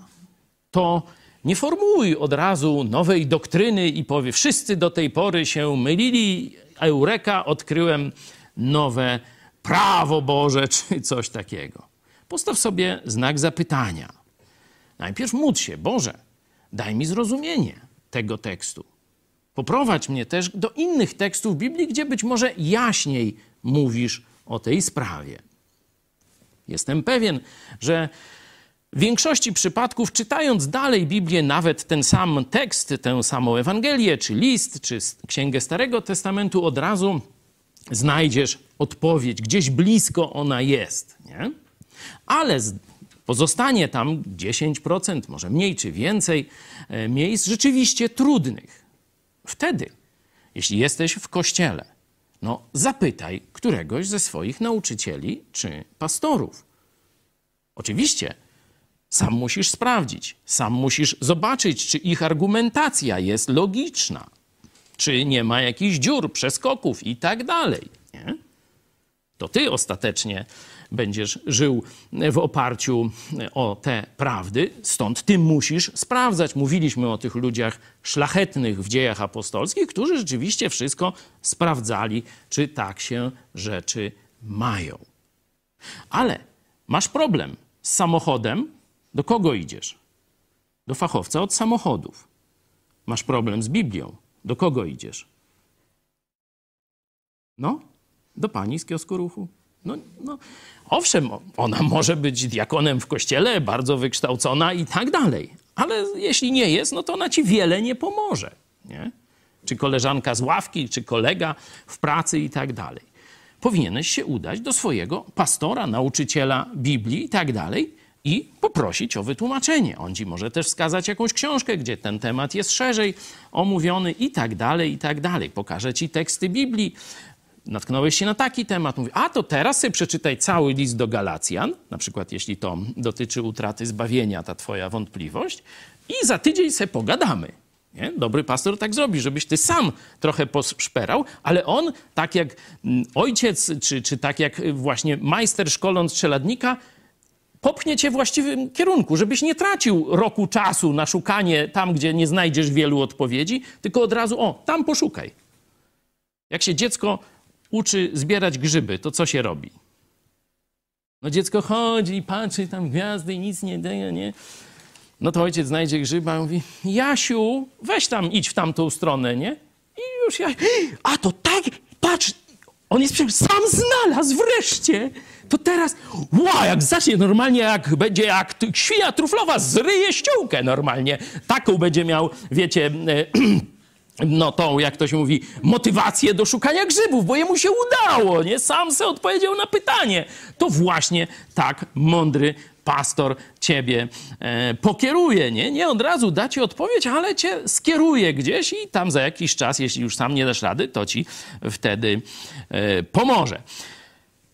to nie formułuj od razu nowej doktryny i powie: Wszyscy do tej pory się mylili, eureka, odkryłem nowe prawo Boże, czy coś takiego. Postaw sobie znak zapytania. Najpierw módl się: Boże, daj mi zrozumienie tego tekstu. Poprowadź mnie też do innych tekstów Biblii, gdzie być może jaśniej mówisz o tej sprawie. Jestem pewien, że w większości przypadków, czytając dalej Biblię, nawet ten sam tekst, tę samą Ewangelię, czy list, czy księgę Starego Testamentu, od razu znajdziesz odpowiedź, gdzieś blisko ona jest. Nie? Ale pozostanie tam 10%, może mniej czy więcej e, miejsc rzeczywiście trudnych. Wtedy, jeśli jesteś w kościele, no zapytaj któregoś ze swoich nauczycieli czy pastorów. Oczywiście, sam musisz sprawdzić, sam musisz zobaczyć, czy ich argumentacja jest logiczna, czy nie ma jakichś dziur, przeskoków i tak dalej. Nie? To ty ostatecznie będziesz żył w oparciu o te prawdy, stąd ty musisz sprawdzać. Mówiliśmy o tych ludziach szlachetnych w dziejach apostolskich, którzy rzeczywiście wszystko sprawdzali, czy tak się rzeczy mają. Ale masz problem z samochodem, do kogo idziesz? Do fachowca od samochodów. Masz problem z Biblią. Do kogo idziesz? No, do pani z kiosku ruchu. No, no, owszem, ona może być diakonem w kościele, bardzo wykształcona i tak dalej. Ale jeśli nie jest, no to ona ci wiele nie pomoże. Nie? Czy koleżanka z ławki, czy kolega w pracy i tak dalej. Powinieneś się udać do swojego pastora, nauczyciela Biblii i tak dalej i poprosić o wytłumaczenie. On ci może też wskazać jakąś książkę, gdzie ten temat jest szerzej omówiony i tak dalej, i tak dalej. Pokaże ci teksty Biblii. Natknąłeś się na taki temat, mówi, a to teraz sobie przeczytaj cały list do Galacjan, na przykład jeśli to dotyczy utraty zbawienia, ta twoja wątpliwość, i za tydzień sobie pogadamy. Nie? Dobry pastor tak zrobi, żebyś ty sam trochę poszperał, ale on, tak jak mm, ojciec, czy, czy tak jak właśnie majster szkoląc czeladnika, popchnie cię w właściwym kierunku, żebyś nie tracił roku czasu na szukanie tam, gdzie nie znajdziesz wielu odpowiedzi, tylko od razu, o, tam poszukaj. Jak się dziecko uczy zbierać grzyby, to co się robi? No dziecko chodzi i patrzy tam gwiazdy i nic nie daje, nie? No to ojciec znajdzie grzyba i mówi, Jasiu, weź tam, idź w tamtą stronę, nie? I już ja, a to tak, patrz, on jest przecież sam znalazł wreszcie. To teraz, wow, jak zacznie normalnie, jak będzie jak świnia truflowa, zryje ściółkę normalnie. Taką będzie miał, wiecie, no tą, jak to się mówi, motywację do szukania grzybów, bo jemu się udało, nie? Sam se odpowiedział na pytanie. To właśnie tak mądry pastor ciebie e, pokieruje, nie? Nie od razu da ci odpowiedź, ale cię skieruje gdzieś i tam za jakiś czas, jeśli już sam nie dasz rady, to ci wtedy e, pomoże.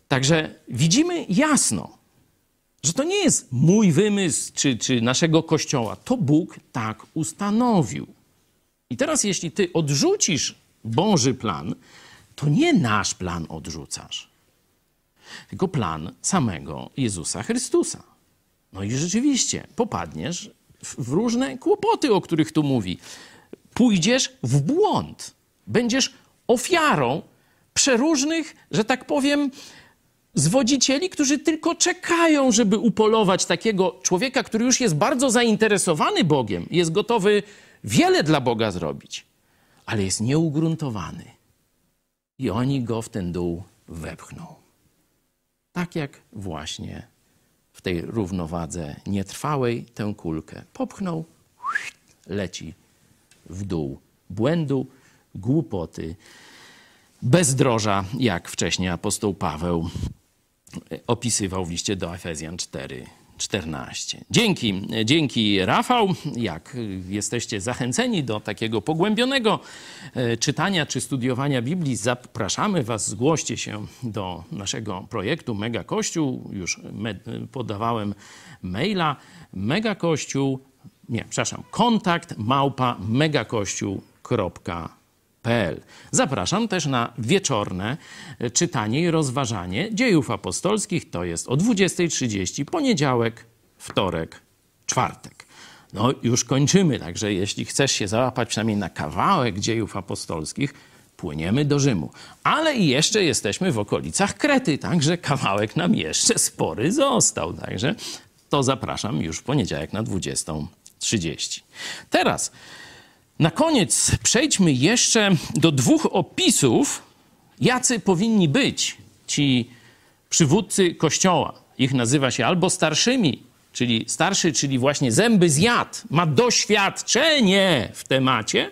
Także widzimy jasno, że to nie jest mój wymysł czy, czy naszego kościoła. To Bóg tak ustanowił. I teraz, jeśli ty odrzucisz Boży plan, to nie nasz plan odrzucasz, tylko plan samego Jezusa Chrystusa. No i rzeczywiście popadniesz w różne kłopoty, o których tu mówi. Pójdziesz w błąd. Będziesz ofiarą przeróżnych, że tak powiem, zwodzicieli, którzy tylko czekają, żeby upolować takiego człowieka, który już jest bardzo zainteresowany Bogiem, jest gotowy wiele dla Boga zrobić, ale jest nieugruntowany. I oni go w ten dół wepchną. tak jak właśnie w tej równowadze nietrwałej tę kulkę popchnął, leci w dół błędu, głupoty, bezdroża, jak wcześniej apostoł Paweł opisywał w liście do Efezjan 4. 14. Dzięki, dzięki Rafał. Jak jesteście zachęceni do takiego pogłębionego e, czytania czy studiowania Biblii, zapraszamy Was, zgłoście się do naszego projektu Mega Kościół. Już podawałem maila megakościół, nie, przepraszam, kontakt małpa megakościół.pl Zapraszam też na wieczorne e, czytanie i rozważanie dziejów apostolskich. To jest o 20.30, poniedziałek, wtorek, czwartek. No już kończymy, także jeśli chcesz się załapać przynajmniej na kawałek dziejów apostolskich, płyniemy do Rzymu. Ale i jeszcze jesteśmy w okolicach Krety, także kawałek nam jeszcze spory został. Także to zapraszam już w poniedziałek na 20.30. Teraz na koniec przejdźmy jeszcze do dwóch opisów, jacy powinni być ci przywódcy kościoła. Ich nazywa się albo starszymi, czyli starszy, czyli właśnie zęby zjadł, ma doświadczenie w temacie,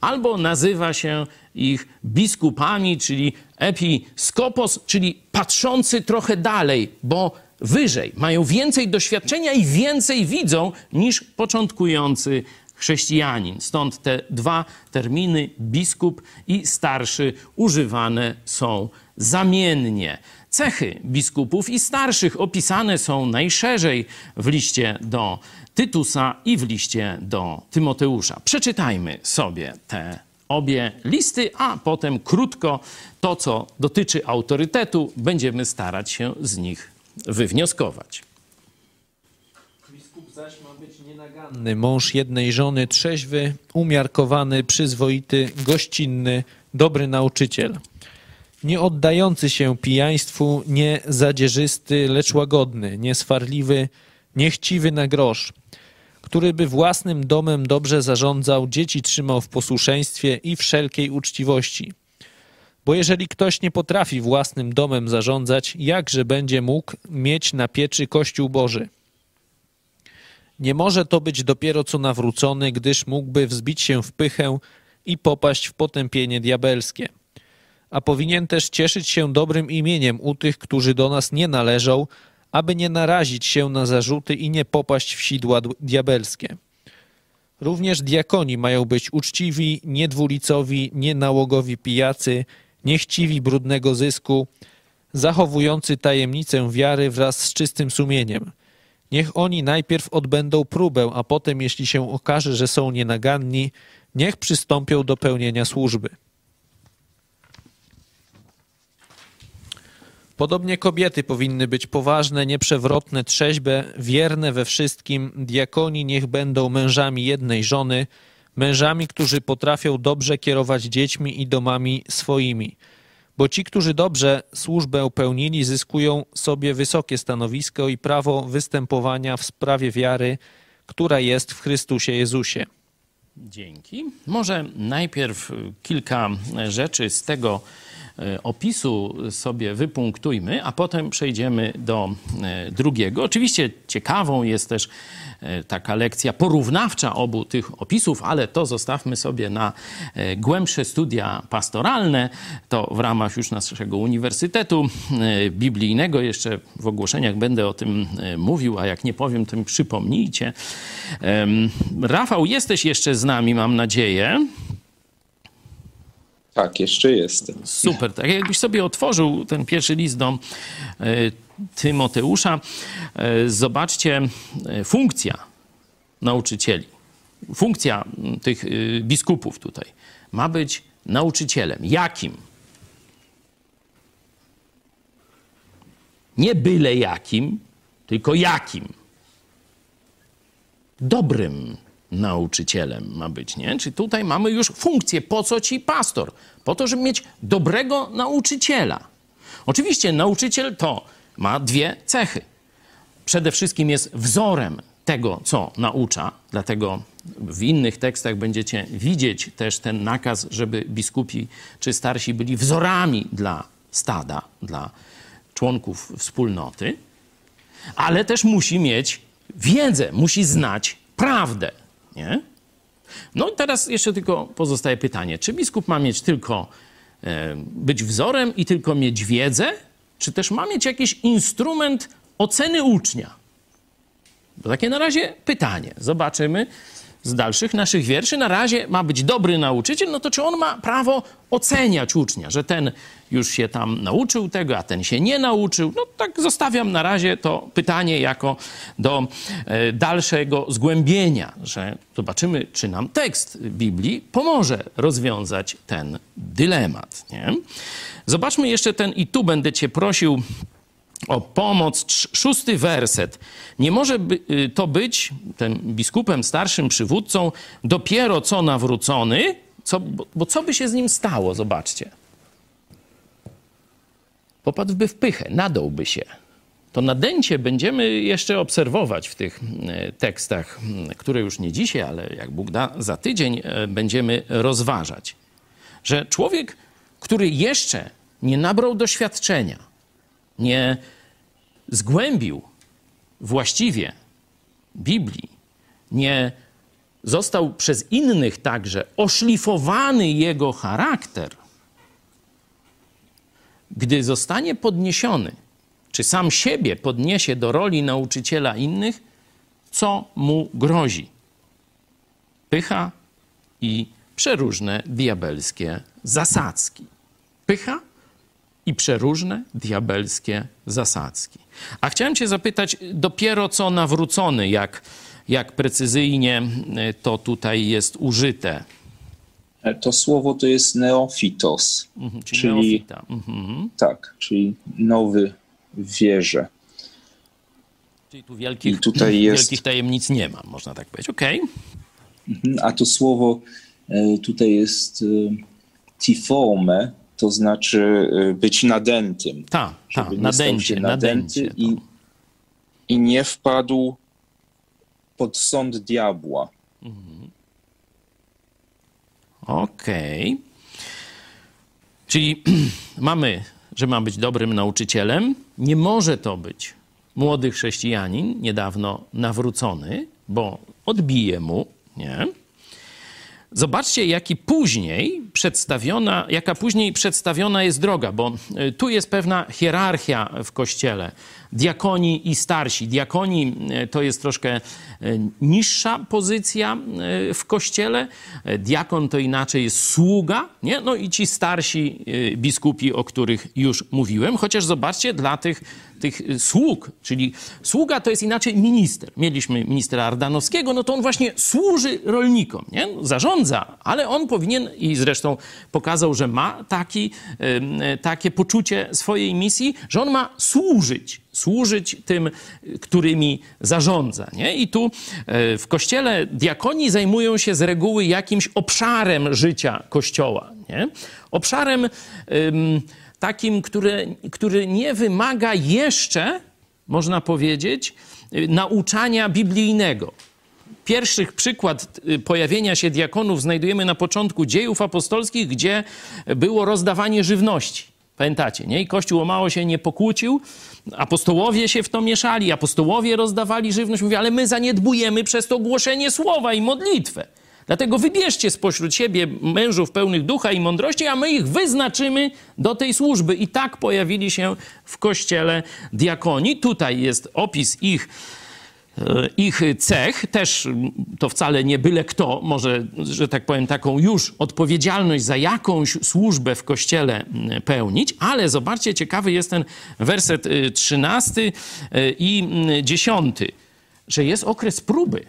albo nazywa się ich biskupami, czyli episkopos, czyli patrzący trochę dalej, bo wyżej, mają więcej doświadczenia i więcej widzą niż początkujący chrześcijanin. Stąd te dwa terminy, biskup i starszy, używane są zamiennie. Cechy biskupów i starszych opisane są najszerzej w liście do Tytusa i w liście do Tymoteusza. Przeczytajmy sobie te obie listy, a potem krótko to, co dotyczy autorytetu, będziemy starać się z nich wywnioskować. Biskup zaś nienaganny, mąż jednej żony, trzeźwy, umiarkowany, przyzwoity, gościnny, dobry nauczyciel. Nie oddający się pijaństwu, nie zadzierzysty, lecz łagodny, nieswarliwy, niechciwy na grosz, który by własnym domem dobrze zarządzał, dzieci trzymał w posłuszeństwie i wszelkiej uczciwości. Bo jeżeli ktoś nie potrafi własnym domem zarządzać, jakże będzie mógł mieć na pieczy Kościół Boży? Nie może to być dopiero co nawrócony, gdyż mógłby wzbić się w pychę i popaść w potępienie diabelskie. A powinien też cieszyć się dobrym imieniem u tych, którzy do nas nie należą, aby nie narazić się na zarzuty i nie popaść w sidła diabelskie. Również diakoni mają być uczciwi, niedwulicowi, nienałogowi pijacy, niechciwi brudnego zysku, zachowujący tajemnicę wiary wraz z czystym sumieniem – Niech oni najpierw odbędą próbę, a potem, jeśli się okaże, że są nienaganni, niech przystąpią do pełnienia służby. Podobnie kobiety powinny być poważne, nieprzewrotne, trzeźbe, wierne we wszystkim. Diakoni niech będą mężami jednej żony, mężami, którzy potrafią dobrze kierować dziećmi i domami swoimi – bo ci, którzy dobrze służbę pełnili, zyskują sobie wysokie stanowisko i prawo występowania w sprawie wiary, która jest w Chrystusie Jezusie. Dzięki. Może najpierw kilka rzeczy z tego e, opisu sobie wypunktujmy, a potem przejdziemy do e, drugiego. Oczywiście ciekawą jest też taka lekcja porównawcza obu tych opisów, ale to zostawmy sobie na e, głębsze studia pastoralne. To w ramach już naszego Uniwersytetu e, Biblijnego. Jeszcze w ogłoszeniach będę o tym mówił, a jak nie powiem, to mi przypomnijcie. Rafał, jesteś jeszcze z nami, mam nadzieję. Tak, jeszcze jestem. Super. Tak jakbyś sobie otworzył ten pierwszy list do Tymoteusza. E, zobaczcie, e, funkcja nauczycieli, funkcja tych e, biskupów tutaj ma być nauczycielem. Jakim? Nie byle jakim, tylko jakim? Dobrym nauczycielem ma być, nie? Czy tutaj mamy już funkcję, po co ci pastor? Po to, żeby mieć dobrego nauczyciela. Oczywiście nauczyciel to ma dwie cechy. Przede wszystkim jest wzorem tego, co naucza, dlatego w innych tekstach będziecie widzieć też ten nakaz, żeby biskupi czy starsi byli wzorami dla stada, dla członków wspólnoty, ale też musi mieć wiedzę, musi znać prawdę. Nie? No i teraz jeszcze tylko pozostaje pytanie, czy biskup ma mieć tylko e, być wzorem i tylko mieć wiedzę, czy też ma mieć jakiś instrument oceny ucznia? To takie na razie pytanie. Zobaczymy z dalszych naszych wierszy. Na razie ma być dobry nauczyciel, no to czy on ma prawo oceniać ucznia, że ten już się tam nauczył tego, a ten się nie nauczył? No tak zostawiam na razie to pytanie jako do e, dalszego zgłębienia, że zobaczymy, czy nam tekst Biblii pomoże rozwiązać ten dylemat. Nie? Zobaczmy jeszcze ten i tu będę cię prosił o pomoc. Szósty werset. Nie może y, to być tym biskupem, starszym przywódcą, dopiero co nawrócony, co, bo, bo co by się z nim stało? Zobaczcie. Popadłby w pychę, nadąłby się. To nadęcie będziemy jeszcze obserwować w tych y, tekstach, y, które już nie dzisiaj, ale jak Bóg da, za tydzień będziemy rozważać. Że człowiek, który jeszcze nie nabrał doświadczenia, nie zgłębił właściwie Biblii, nie został przez innych także oszlifowany jego charakter, gdy zostanie podniesiony, czy sam siebie podniesie do roli nauczyciela innych, co mu grozi? Pycha i przeróżne diabelskie zasadzki. Pycha i przeróżne diabelskie zasadzki. A chciałem Cię zapytać, dopiero co nawrócony, jak, jak precyzyjnie e, to tutaj jest użyte. To słowo to jest neofitos, Mhm, czyli, czyli. Mhm. tak, czyli nowy w wierze. Czyli tu wielkich, I tutaj jest- wielkich tajemnic nie ma, można tak powiedzieć. Okej. Mhm, A to słowo e, tutaj jest e, tifome, to znaczy e, być nadętym. Ta, ta, nadęcie, się nadęcie. nadęty i, i nie wpadł pod sąd diabła. Okej. Czyli mamy, że ma być dobrym nauczycielem. Nie może to być młody chrześcijanin, niedawno nawrócony, bo odbije mu, nie? Zobaczcie, jaki później przedstawiona, jaka później przedstawiona jest droga, bo y, tu jest pewna hierarchia w kościele. Diakoni i starsi. Diakoni y, to jest troszkę y, niższa pozycja w kościele. Diakon to inaczej jest sługa, nie? No i ci starsi biskupi, o których już mówiłem. Chociaż zobaczcie, dla tych, tych sług, czyli sługa to jest inaczej minister. Mieliśmy ministra Ardanowskiego, no to on właśnie służy rolnikom, nie? Zarządza, ale on powinien, i zresztą pokazał, że ma taki, takie poczucie swojej misji, że on ma służyć służyć tym, którymi zarządza. Nie? I tu e, w kościele diakoni zajmują się z reguły jakimś obszarem życia kościoła. Nie? Obszarem takim, który, który nie wymaga jeszcze, można powiedzieć, nauczania biblijnego. Pierwszy przykład y, pojawienia się diakonów znajdujemy na początku dziejów apostolskich, gdzie było rozdawanie żywności. Pamiętacie, nie? I Kościół o mało się nie pokłócił, apostołowie się w to mieszali, apostołowie rozdawali żywność. Mówi, ale my zaniedbujemy przez to głoszenie słowa i modlitwę. Dlatego wybierzcie spośród siebie mężów pełnych ducha i mądrości, a my ich wyznaczymy do tej służby. I tak pojawili się w kościele diakoni. Tutaj jest opis ich ich cech, też to wcale nie byle kto może, że tak powiem, taką już odpowiedzialność za jakąś służbę w kościele pełnić, ale zobaczcie, ciekawy jest ten werset y, 13 y, i 10, że jest okres próby,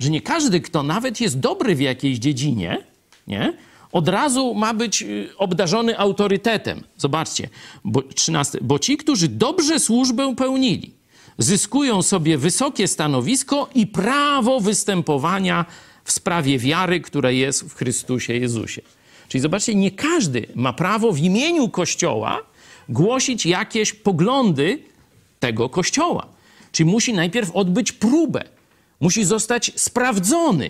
że nie każdy, kto nawet jest dobry w jakiejś dziedzinie, nie, od razu ma być obdarzony autorytetem. Zobaczcie, bo, 13, bo ci, którzy dobrze służbę pełnili, zyskują sobie wysokie stanowisko i prawo występowania w sprawie wiary, która jest w Chrystusie Jezusie. Czyli zobaczcie, nie każdy ma prawo w imieniu Kościoła głosić jakieś poglądy tego Kościoła. Czyli musi najpierw odbyć próbę, musi zostać sprawdzony.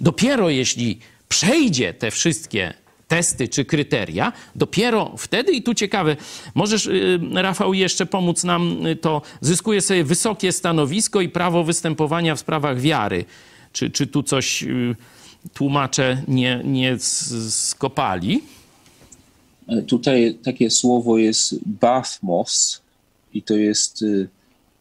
Dopiero jeśli przejdzie te wszystkie testy czy kryteria, dopiero wtedy, i tu ciekawe, możesz, y, Rafał, jeszcze pomóc nam, y, to zyskuje sobie wysokie stanowisko i prawo występowania w sprawach wiary. Czy, czy tu coś y, tłumacze nie, nie skopali? E, tutaj takie słowo jest bathmos i to jest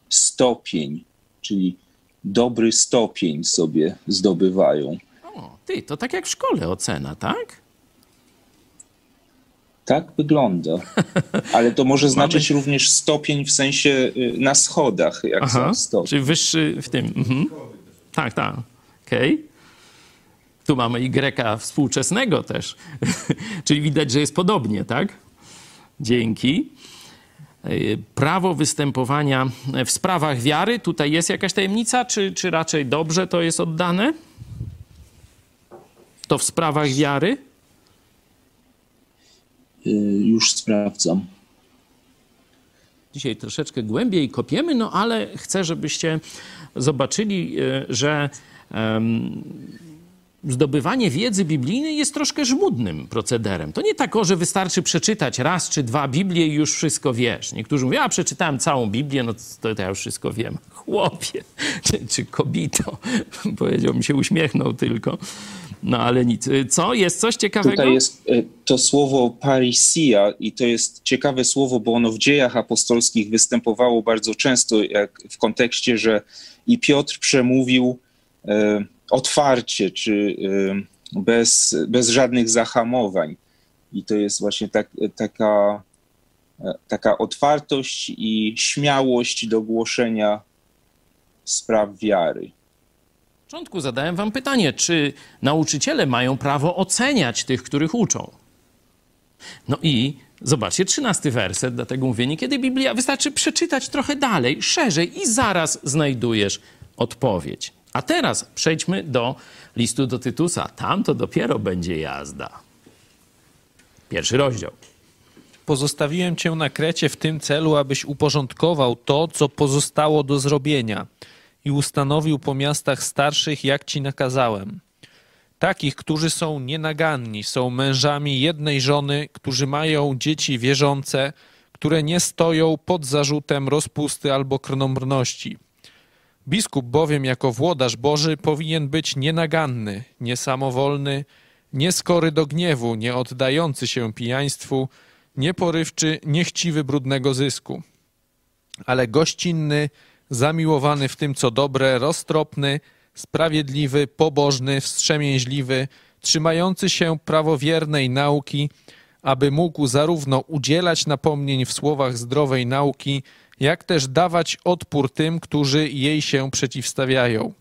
stopień, czyli dobry stopień sobie zdobywają. O, ty, to tak jak w szkole ocena, tak? Tak wygląda. Ale to może znaczyć Mamy... również stopień w sensie y, na schodach, jak Aha, są stopnie. Czyli wyższy w tym. Mhm. Tak, tak. Okej. Okay. Tu mamy Greka współczesnego też. Czyli widać, że jest podobnie, tak? Dzięki. Y, prawo występowania w sprawach wiary. Tutaj jest jakaś tajemnica, czy, czy raczej dobrze to jest oddane? To w sprawach wiary? Y, już sprawdzam. Dzisiaj troszeczkę głębiej kopiemy, no ale chcę, żebyście zobaczyli, y, że zdobywanie wiedzy biblijnej jest troszkę żmudnym procederem. To nie tak, że wystarczy przeczytać raz czy dwa Biblię i już wszystko wiesz. Niektórzy mówią, ja przeczytałem całą Biblię, no to, to ja już wszystko wiem. Chłopie, czy, czy kobito, powiedział mi się, uśmiechnął tylko. No ale nic. Co? Jest coś ciekawego? Tutaj jest e, to słowo parisia i to jest ciekawe słowo, bo ono w dziejach apostolskich występowało bardzo często jak w kontekście, że i Piotr przemówił e, otwarcie, czy e, bez, bez żadnych zahamowań. I to jest właśnie tak, taka, taka otwartość i śmiałość do głoszenia spraw wiary początku zadałem wam pytanie, czy nauczyciele mają prawo oceniać tych, których uczą? No i zobaczcie, trzynasty werset, dlatego mówię, niekiedy Biblia wystarczy przeczytać trochę dalej, szerzej i zaraz znajdujesz odpowiedź. A teraz przejdźmy do listu do Tytusa. Tam to dopiero będzie jazda. Pierwszy rozdział. Pozostawiłem cię na Krecie w tym celu, abyś uporządkował to, co pozostało do zrobienia – i ustanowił po miastach starszych, jak ci nakazałem. Takich, którzy są nienaganni, są mężami jednej żony, którzy mają dzieci wierzące, które nie stoją pod zarzutem rozpusty albo krnąbrności. Biskup bowiem jako włodarz Boży powinien być nienaganny, niesamowolny, nieskory do gniewu, nie oddający się pijaństwu, nieporywczy, niechciwy brudnego zysku, ale gościnny, zamiłowany w tym, co dobre, roztropny, sprawiedliwy, pobożny, wstrzemięźliwy, trzymający się prawowiernej nauki, aby mógł zarówno udzielać napomnień w słowach zdrowej nauki, jak też dawać odpór tym, którzy jej się przeciwstawiają.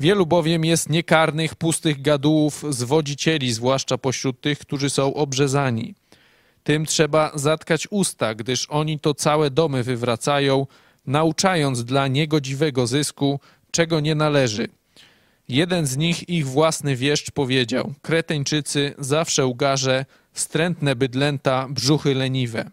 Wielu bowiem jest niekarnych, pustych gadułów, zwodzicieli, zwłaszcza pośród tych, którzy są obrzezani. Tym trzeba zatkać usta, gdyż oni to całe domy wywracają, nauczając dla niegodziwego zysku, czego nie należy. Jeden z nich, ich własny wieszcz, powiedział: Kreteńczycy, zawsze ugarze, wstrętne bydlęta, brzuchy leniwe.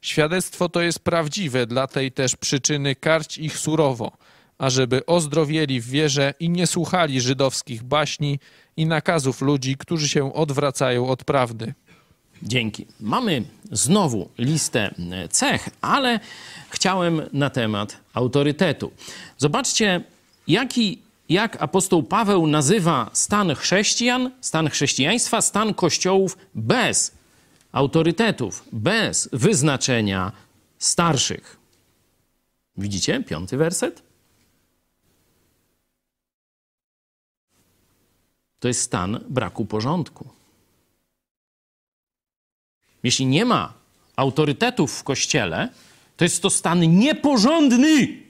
Świadectwo to jest prawdziwe, dla tej też przyczyny karć ich surowo, ażeby ozdrowieli w wierze i nie słuchali żydowskich baśni i nakazów ludzi, którzy się odwracają od prawdy. Dzięki. Mamy znowu listę cech, ale chciałem na temat autorytetu. Zobaczcie, jaki, jak apostoł Paweł nazywa stan chrześcijan, stan chrześcijaństwa, stan kościołów bez autorytetów, bez wyznaczenia starszych. Widzicie piąty werset? To jest stan braku porządku. Jeśli nie ma autorytetów w kościele, to jest to stan nieporządny.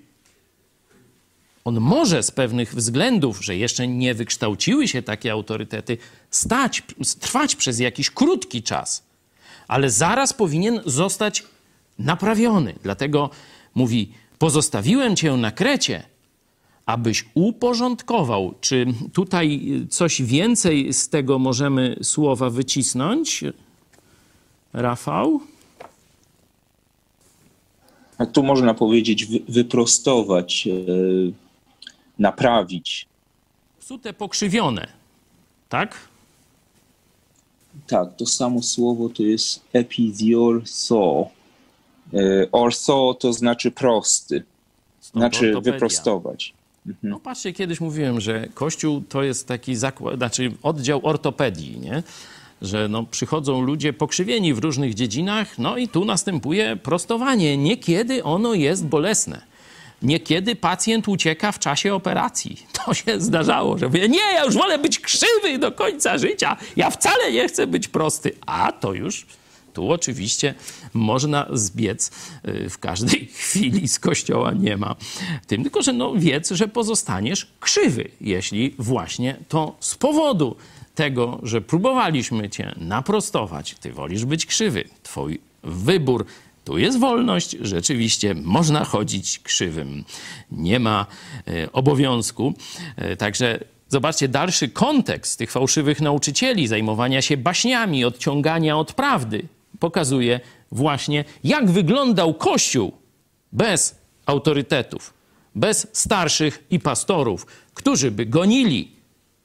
On może z pewnych względów, że jeszcze nie wykształciły się takie autorytety, stać, trwać przez jakiś krótki czas, ale zaraz powinien zostać naprawiony. Dlatego mówi: Pozostawiłem cię na krecie, abyś uporządkował. Czy tutaj coś więcej z tego możemy słowa wycisnąć? Rafał? A tu można powiedzieć wyprostować, e, naprawić. Psute, pokrzywione, tak? Tak, to samo słowo to jest epidiortho. E, Ortho to znaczy prosty, znaczy ortopedia. wyprostować. No patrzcie, kiedyś mówiłem, że Kościół to jest taki zakład, znaczy oddział ortopedii, nie? Że no, przychodzą ludzie pokrzywieni w różnych dziedzinach, no i tu następuje prostowanie. Niekiedy ono jest bolesne. Niekiedy pacjent ucieka w czasie operacji. To się zdarzało, że mówię, nie, ja już wolę być krzywy do końca życia. Ja wcale nie chcę być prosty. A to już tu oczywiście można zbiec y, w każdej chwili z kościoła nie ma. Tym tylko, że no wiedz, że pozostaniesz krzywy, jeśli właśnie to z powodu tego, że próbowaliśmy cię naprostować, ty wolisz być krzywy. Twój wybór. Tu jest wolność, rzeczywiście można chodzić krzywym. Nie ma e, obowiązku. E, także zobaczcie dalszy kontekst tych fałszywych nauczycieli, zajmowania się baśniami, odciągania od prawdy. Pokazuje właśnie, jak wyglądał Kościół bez autorytetów, bez starszych i pastorów, którzy by gonili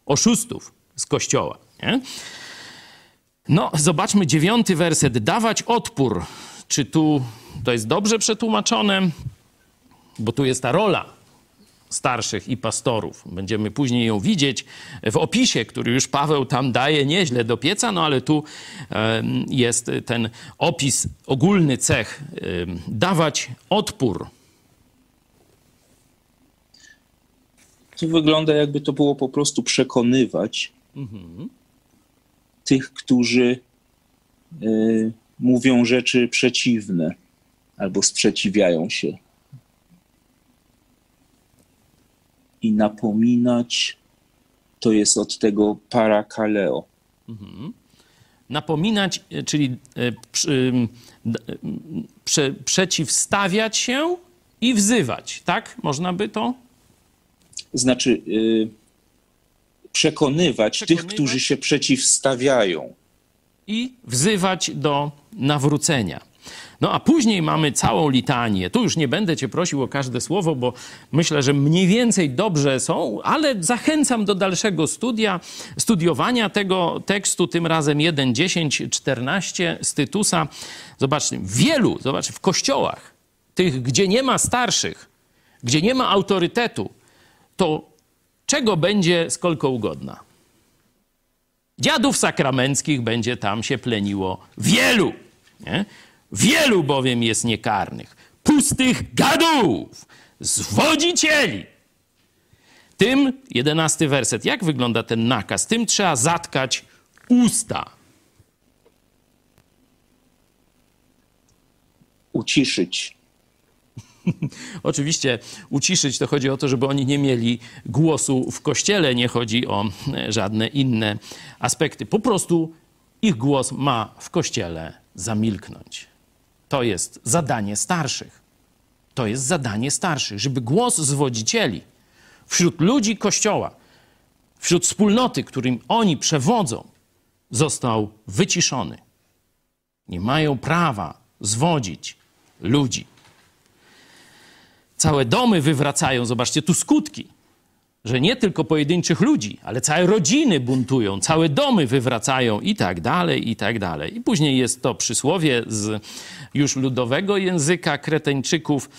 oszustów z Kościoła. Nie? No, zobaczmy dziewiąty werset. Dawać odpór. Czy tu to jest dobrze przetłumaczone? Bo tu jest ta rola starszych i pastorów. Będziemy później ją widzieć w opisie, który już Paweł tam daje nieźle do pieca, no ale tu jest ten opis, ogólny cech. Dawać odpór. To wygląda jakby to było po prostu przekonywać tych, którzy y, mówią rzeczy przeciwne albo sprzeciwiają się. I napominać to jest od tego parakaleo. Napominać, e, czyli e, przy- prze, przeciwstawiać się i wzywać, tak? Można by to? Znaczy y, przekonywać, tych, Przekonywać? którzy się przeciwstawiają. I wzywać do nawrócenia. No a później mamy całą litanię. Tu już nie będę cię prosił o każde słowo, bo myślę, że mniej więcej dobrze są, ale zachęcam do dalszego studia, studiowania tego tekstu, tym razem 1, 10, 14 z Tytusa. Zobaczcie, wielu, zobacz, w kościołach, tych, gdzie nie ma starszych, gdzie nie ma autorytetu, to czego będzie skolko ugodna? Dziadów sakramenckich będzie tam się pleniło wielu. Nie? Wielu bowiem jest niekarnych, pustych gadów, zwodzicieli. Tym, jedenasty werset, jak wygląda ten nakaz? Tym trzeba zatkać usta. Uciszyć. Oczywiście uciszyć to chodzi o to, żeby oni nie mieli głosu w kościele, nie chodzi o e, żadne inne aspekty. Po prostu ich głos ma w kościele zamilknąć. To jest zadanie starszych. To jest zadanie starszych, żeby głos zwodzicieli wśród ludzi kościoła, wśród wspólnoty, którym oni przewodzą, został wyciszony. Nie mają prawa zwodzić ludzi. Całe domy wywracają, zobaczcie tu skutki, że nie tylko pojedynczych ludzi, ale całe rodziny buntują, całe domy wywracają i tak dalej, i tak dalej. I później jest to przysłowie z już ludowego języka Kreteńczyków,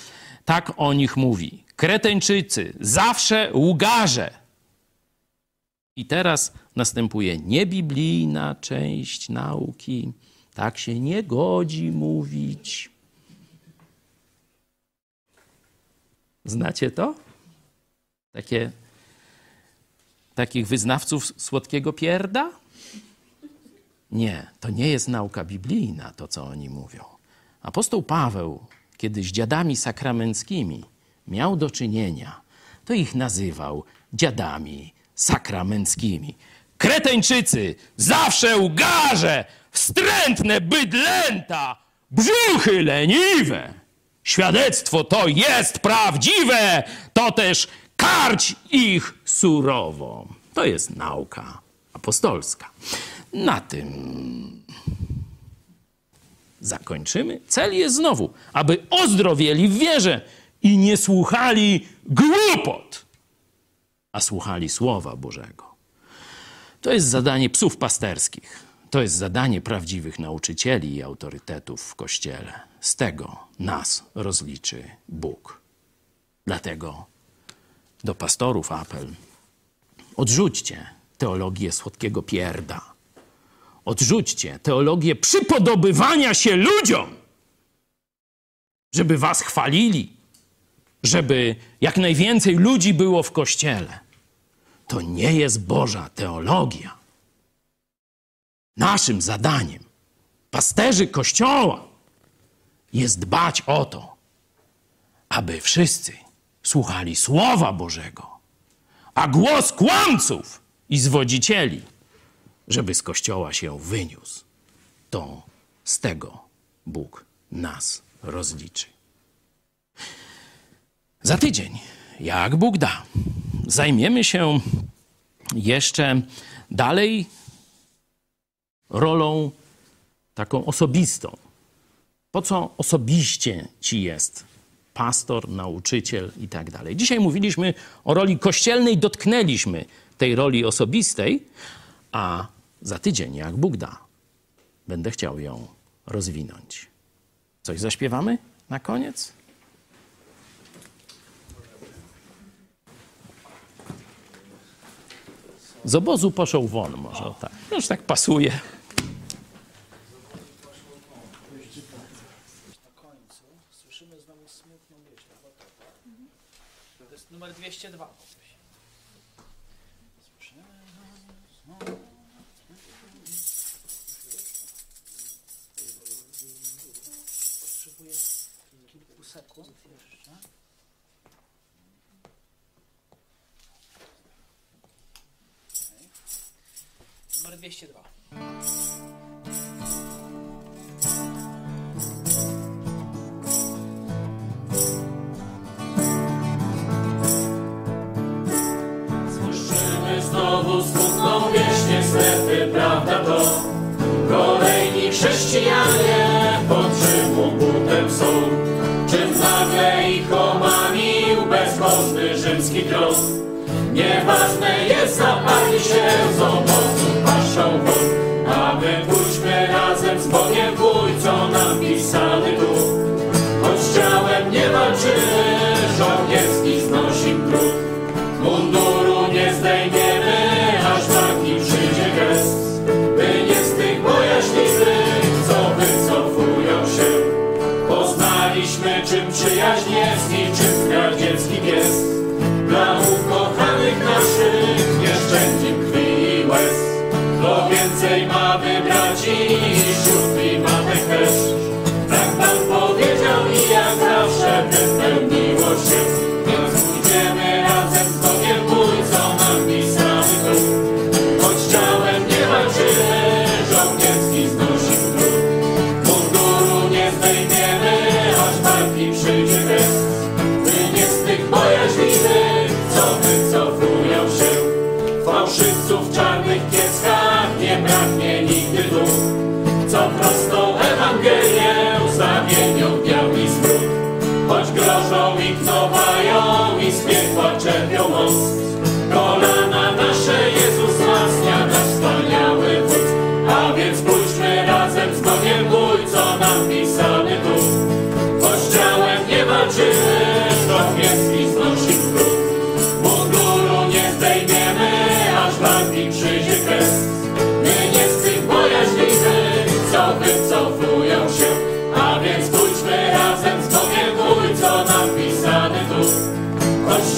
tak o nich mówi. Kreteńczycy, zawsze łgarze. I teraz następuje niebiblijna część nauki. Tak się nie godzi mówić. Znacie to? Takie, takich wyznawców słodkiego pierda? Nie, to nie jest nauka biblijna, to co oni mówią. Apostoł Paweł, kiedy z dziadami sakramenckimi miał do czynienia, to ich nazywał dziadami sakramenckimi. Kreteńczycy, zawsze łgarze, wstrętne bydlęta, brzuchy leniwe. Świadectwo to jest prawdziwe, to też karć ich surowo. To jest nauka apostolska. Na tym zakończymy. Cel jest znowu, aby ozdrowieli w wierze i nie słuchali głupot, a słuchali Słowa Bożego. To jest zadanie psów pasterskich. To jest zadanie prawdziwych nauczycieli i autorytetów w Kościele. Z tego nas rozliczy Bóg. Dlatego do pastorów apel. Odrzućcie teologię słodkiego pierda. Odrzućcie teologię przypodobywania się ludziom, żeby was chwalili, żeby jak najwięcej ludzi było w kościele. To nie jest Boża teologia. Naszym zadaniem, pasterzy kościoła, jest dbać o to, aby wszyscy słuchali Słowa Bożego, a głos kłamców i zwodzicieli, żeby z kościoła się wyniósł. To z tego Bóg nas rozliczy. Za tydzień, jak Bóg da, zajmiemy się jeszcze dalej rolą taką osobistą. Po co osobiście ci jest pastor, nauczyciel i tak dalej. Dzisiaj mówiliśmy o roli kościelnej, dotknęliśmy tej roli osobistej, a za tydzień, jak Bóg da, będę chciał ją rozwinąć. Coś zaśpiewamy na koniec? Z obozu poszł won, może o tak. Już tak pasuje. Na końcu słyszymy znowu smutną wieść Gotowa. To jest numer 202. Słyszymy znowu Potrzebuję kilku sekund jeszcze. Numer 202. Nieważne jest zaparli się z obozu paszą won A my pójdźmy razem z Bogiem pójdź, co nam pisany tu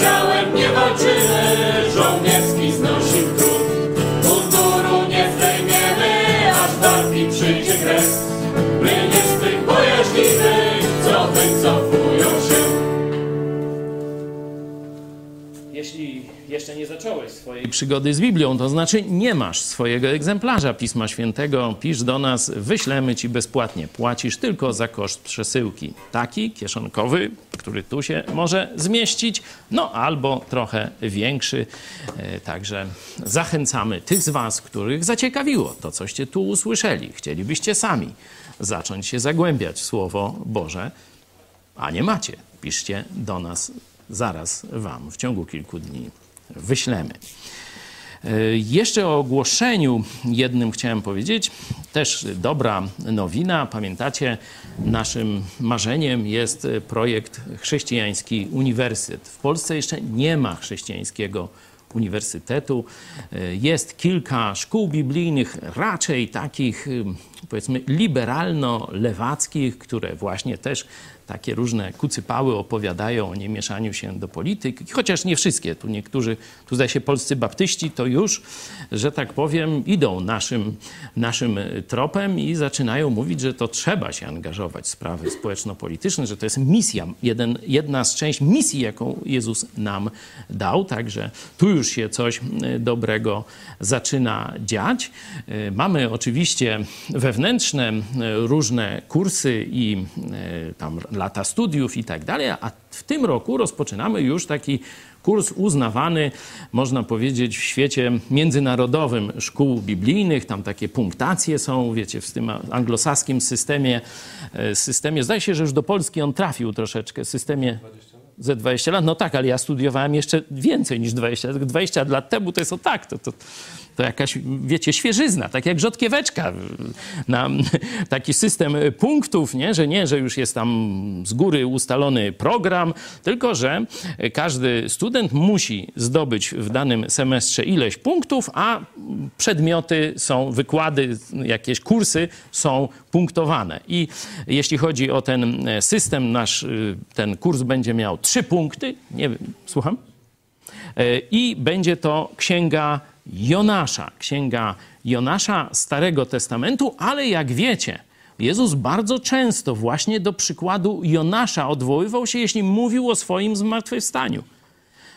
Ciałem nie walczymy, żołnierski zacząłeś swojej przygody z Biblią, to znaczy nie masz swojego egzemplarza Pisma Świętego, pisz do nas, wyślemy ci bezpłatnie. Płacisz tylko za koszt przesyłki. Taki kieszonkowy, który tu się może zmieścić, no albo trochę większy. E, Także zachęcamy tych z Was, których zaciekawiło to, coście tu usłyszeli. Chcielibyście sami zacząć się zagłębiać w Słowo Boże, a nie macie. Piszcie do nas, zaraz Wam w ciągu kilku dni wyślemy. Jeszcze o ogłoszeniu jednym chciałem powiedzieć. Też dobra nowina. Pamiętacie, naszym marzeniem jest projekt Chrześcijański Uniwersytet. W Polsce jeszcze nie ma chrześcijańskiego uniwersytetu. Jest kilka szkół biblijnych, raczej takich powiedzmy liberalno-lewackich, które właśnie też takie różne kucypały opowiadają o niemieszaniu się do polityki, chociaż nie wszystkie. Tu niektórzy, tu zdaje się polscy baptyści, to już, że tak powiem, idą naszym, naszym tropem i zaczynają mówić, że to trzeba się angażować w sprawy społeczno-polityczne, że to jest misja, jeden, jedna z części misji, jaką Jezus nam dał. Także tu już się coś dobrego zaczyna dziać. Mamy oczywiście wewnętrzne różne kursy i tam lata studiów i tak dalej, a w tym roku rozpoczynamy już taki kurs uznawany, można powiedzieć, w świecie międzynarodowym szkół biblijnych. Tam takie punktacje są, wiecie, w tym anglosaskim systemie. systemie zdaje się, że już do Polski on trafił troszeczkę, systemie ze 20 lat. No tak, ale ja studiowałem jeszcze więcej niż 20 lat. 20 lat temu to jest o tak, to, to, to jakaś, wiecie, świeżyzna, tak jak rzodkieweczka. Na taki system punktów, nie? że nie, że już jest tam z góry ustalony program, tylko że każdy student musi zdobyć w danym semestrze ileś punktów, a przedmioty są, wykłady, jakieś kursy są punktowane. I jeśli chodzi o ten system, nasz ten kurs będzie miał trzy punkty. Nie wiem, słucham? I będzie to księga Jonasza, księga Jonasza Starego Testamentu, ale jak wiecie, Jezus bardzo często właśnie do przykładu Jonasza odwoływał się, jeśli mówił o swoim zmartwychwstaniu,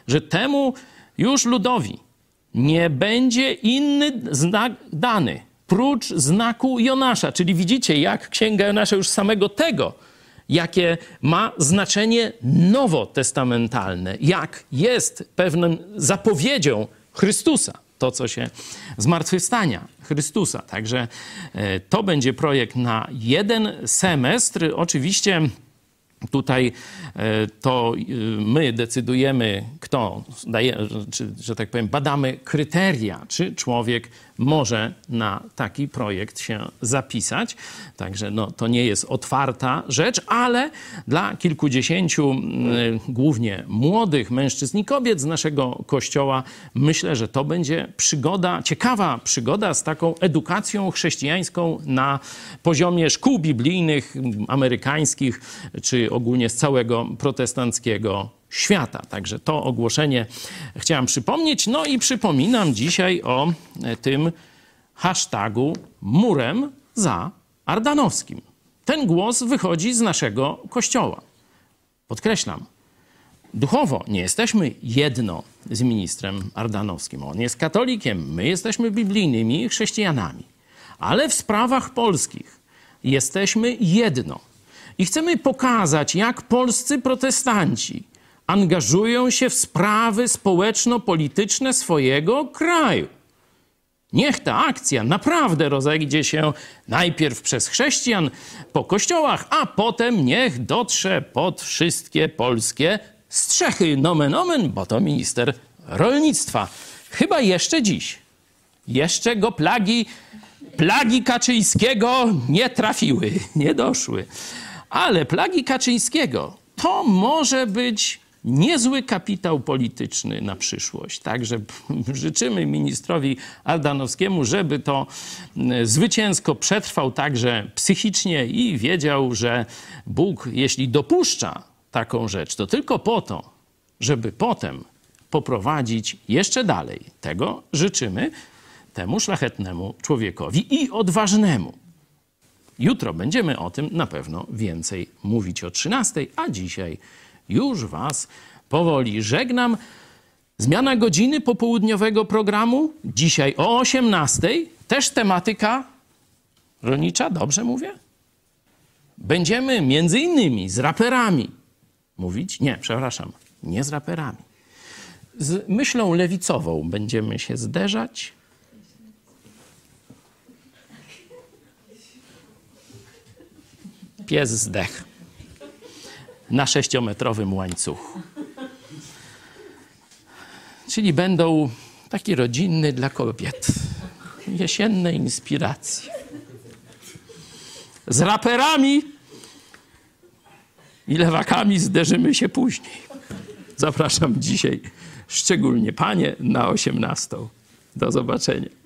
że temu już ludowi nie będzie inny znak dany, prócz znaku Jonasza. Czyli widzicie, jak księga Jonasza już samego tego, jakie ma znaczenie nowotestamentalne, jak jest pewną zapowiedzią Chrystusa to, co się zmartwychwstania Chrystusa. Także to będzie projekt na jeden semestr. Oczywiście tutaj to my decydujemy, kto daje, czy, że tak powiem, badamy kryteria, czy człowiek może na taki projekt się zapisać. Także no, to nie jest otwarta rzecz, ale dla kilkudziesięciu głównie młodych mężczyzn i kobiet z naszego kościoła myślę, że to będzie przygoda, ciekawa przygoda z taką edukacją chrześcijańską na poziomie szkół biblijnych, amerykańskich, czy ogólnie z całego protestanckiego świata. Także to ogłoszenie chciałem przypomnieć. No i przypominam dzisiaj o tym hashtagu murem za Ardanowskim. Ten głos wychodzi z naszego kościoła. Podkreślam, duchowo nie jesteśmy jedno z ministrem Ardanowskim. On jest katolikiem, my jesteśmy biblijnymi chrześcijanami. Ale w sprawach polskich jesteśmy jedno. I chcemy pokazać, jak polscy protestanci angażują się w sprawy społeczno-polityczne swojego kraju. Niech ta akcja naprawdę rozejdzie się najpierw przez chrześcijan po kościołach, a potem niech dotrze pod wszystkie polskie strzechy. Nomen omen, bo to minister rolnictwa. Chyba jeszcze dziś. Jeszcze go plagi, plagi Kaczyńskiego nie trafiły, nie doszły. Ale plagi Kaczyńskiego to może być niezły kapitał polityczny na przyszłość. Także życzymy ministrowi Ardanowskiemu, żeby to zwycięsko przetrwał także psychicznie i wiedział, że Bóg, jeśli dopuszcza taką rzecz, to tylko po to, żeby potem poprowadzić jeszcze dalej. Tego życzymy temu szlachetnemu człowiekowi i odważnemu. Jutro będziemy o tym na pewno więcej mówić o 13, a dzisiaj już Was powoli żegnam. Zmiana godziny popołudniowego programu dzisiaj o 18. Też tematyka rolnicza, dobrze mówię? Będziemy między innymi z raperami mówić. Nie, przepraszam, nie z raperami. Z myślą lewicową będziemy się zderzać. Pies zdech na sześciometrowym łańcuchu. Czyli będą Taki rodzinny dla kobiet. Jesienne inspiracje. Z raperami i lewakami zderzymy się później. Zapraszam dzisiaj szczególnie panie na 18. Do zobaczenia.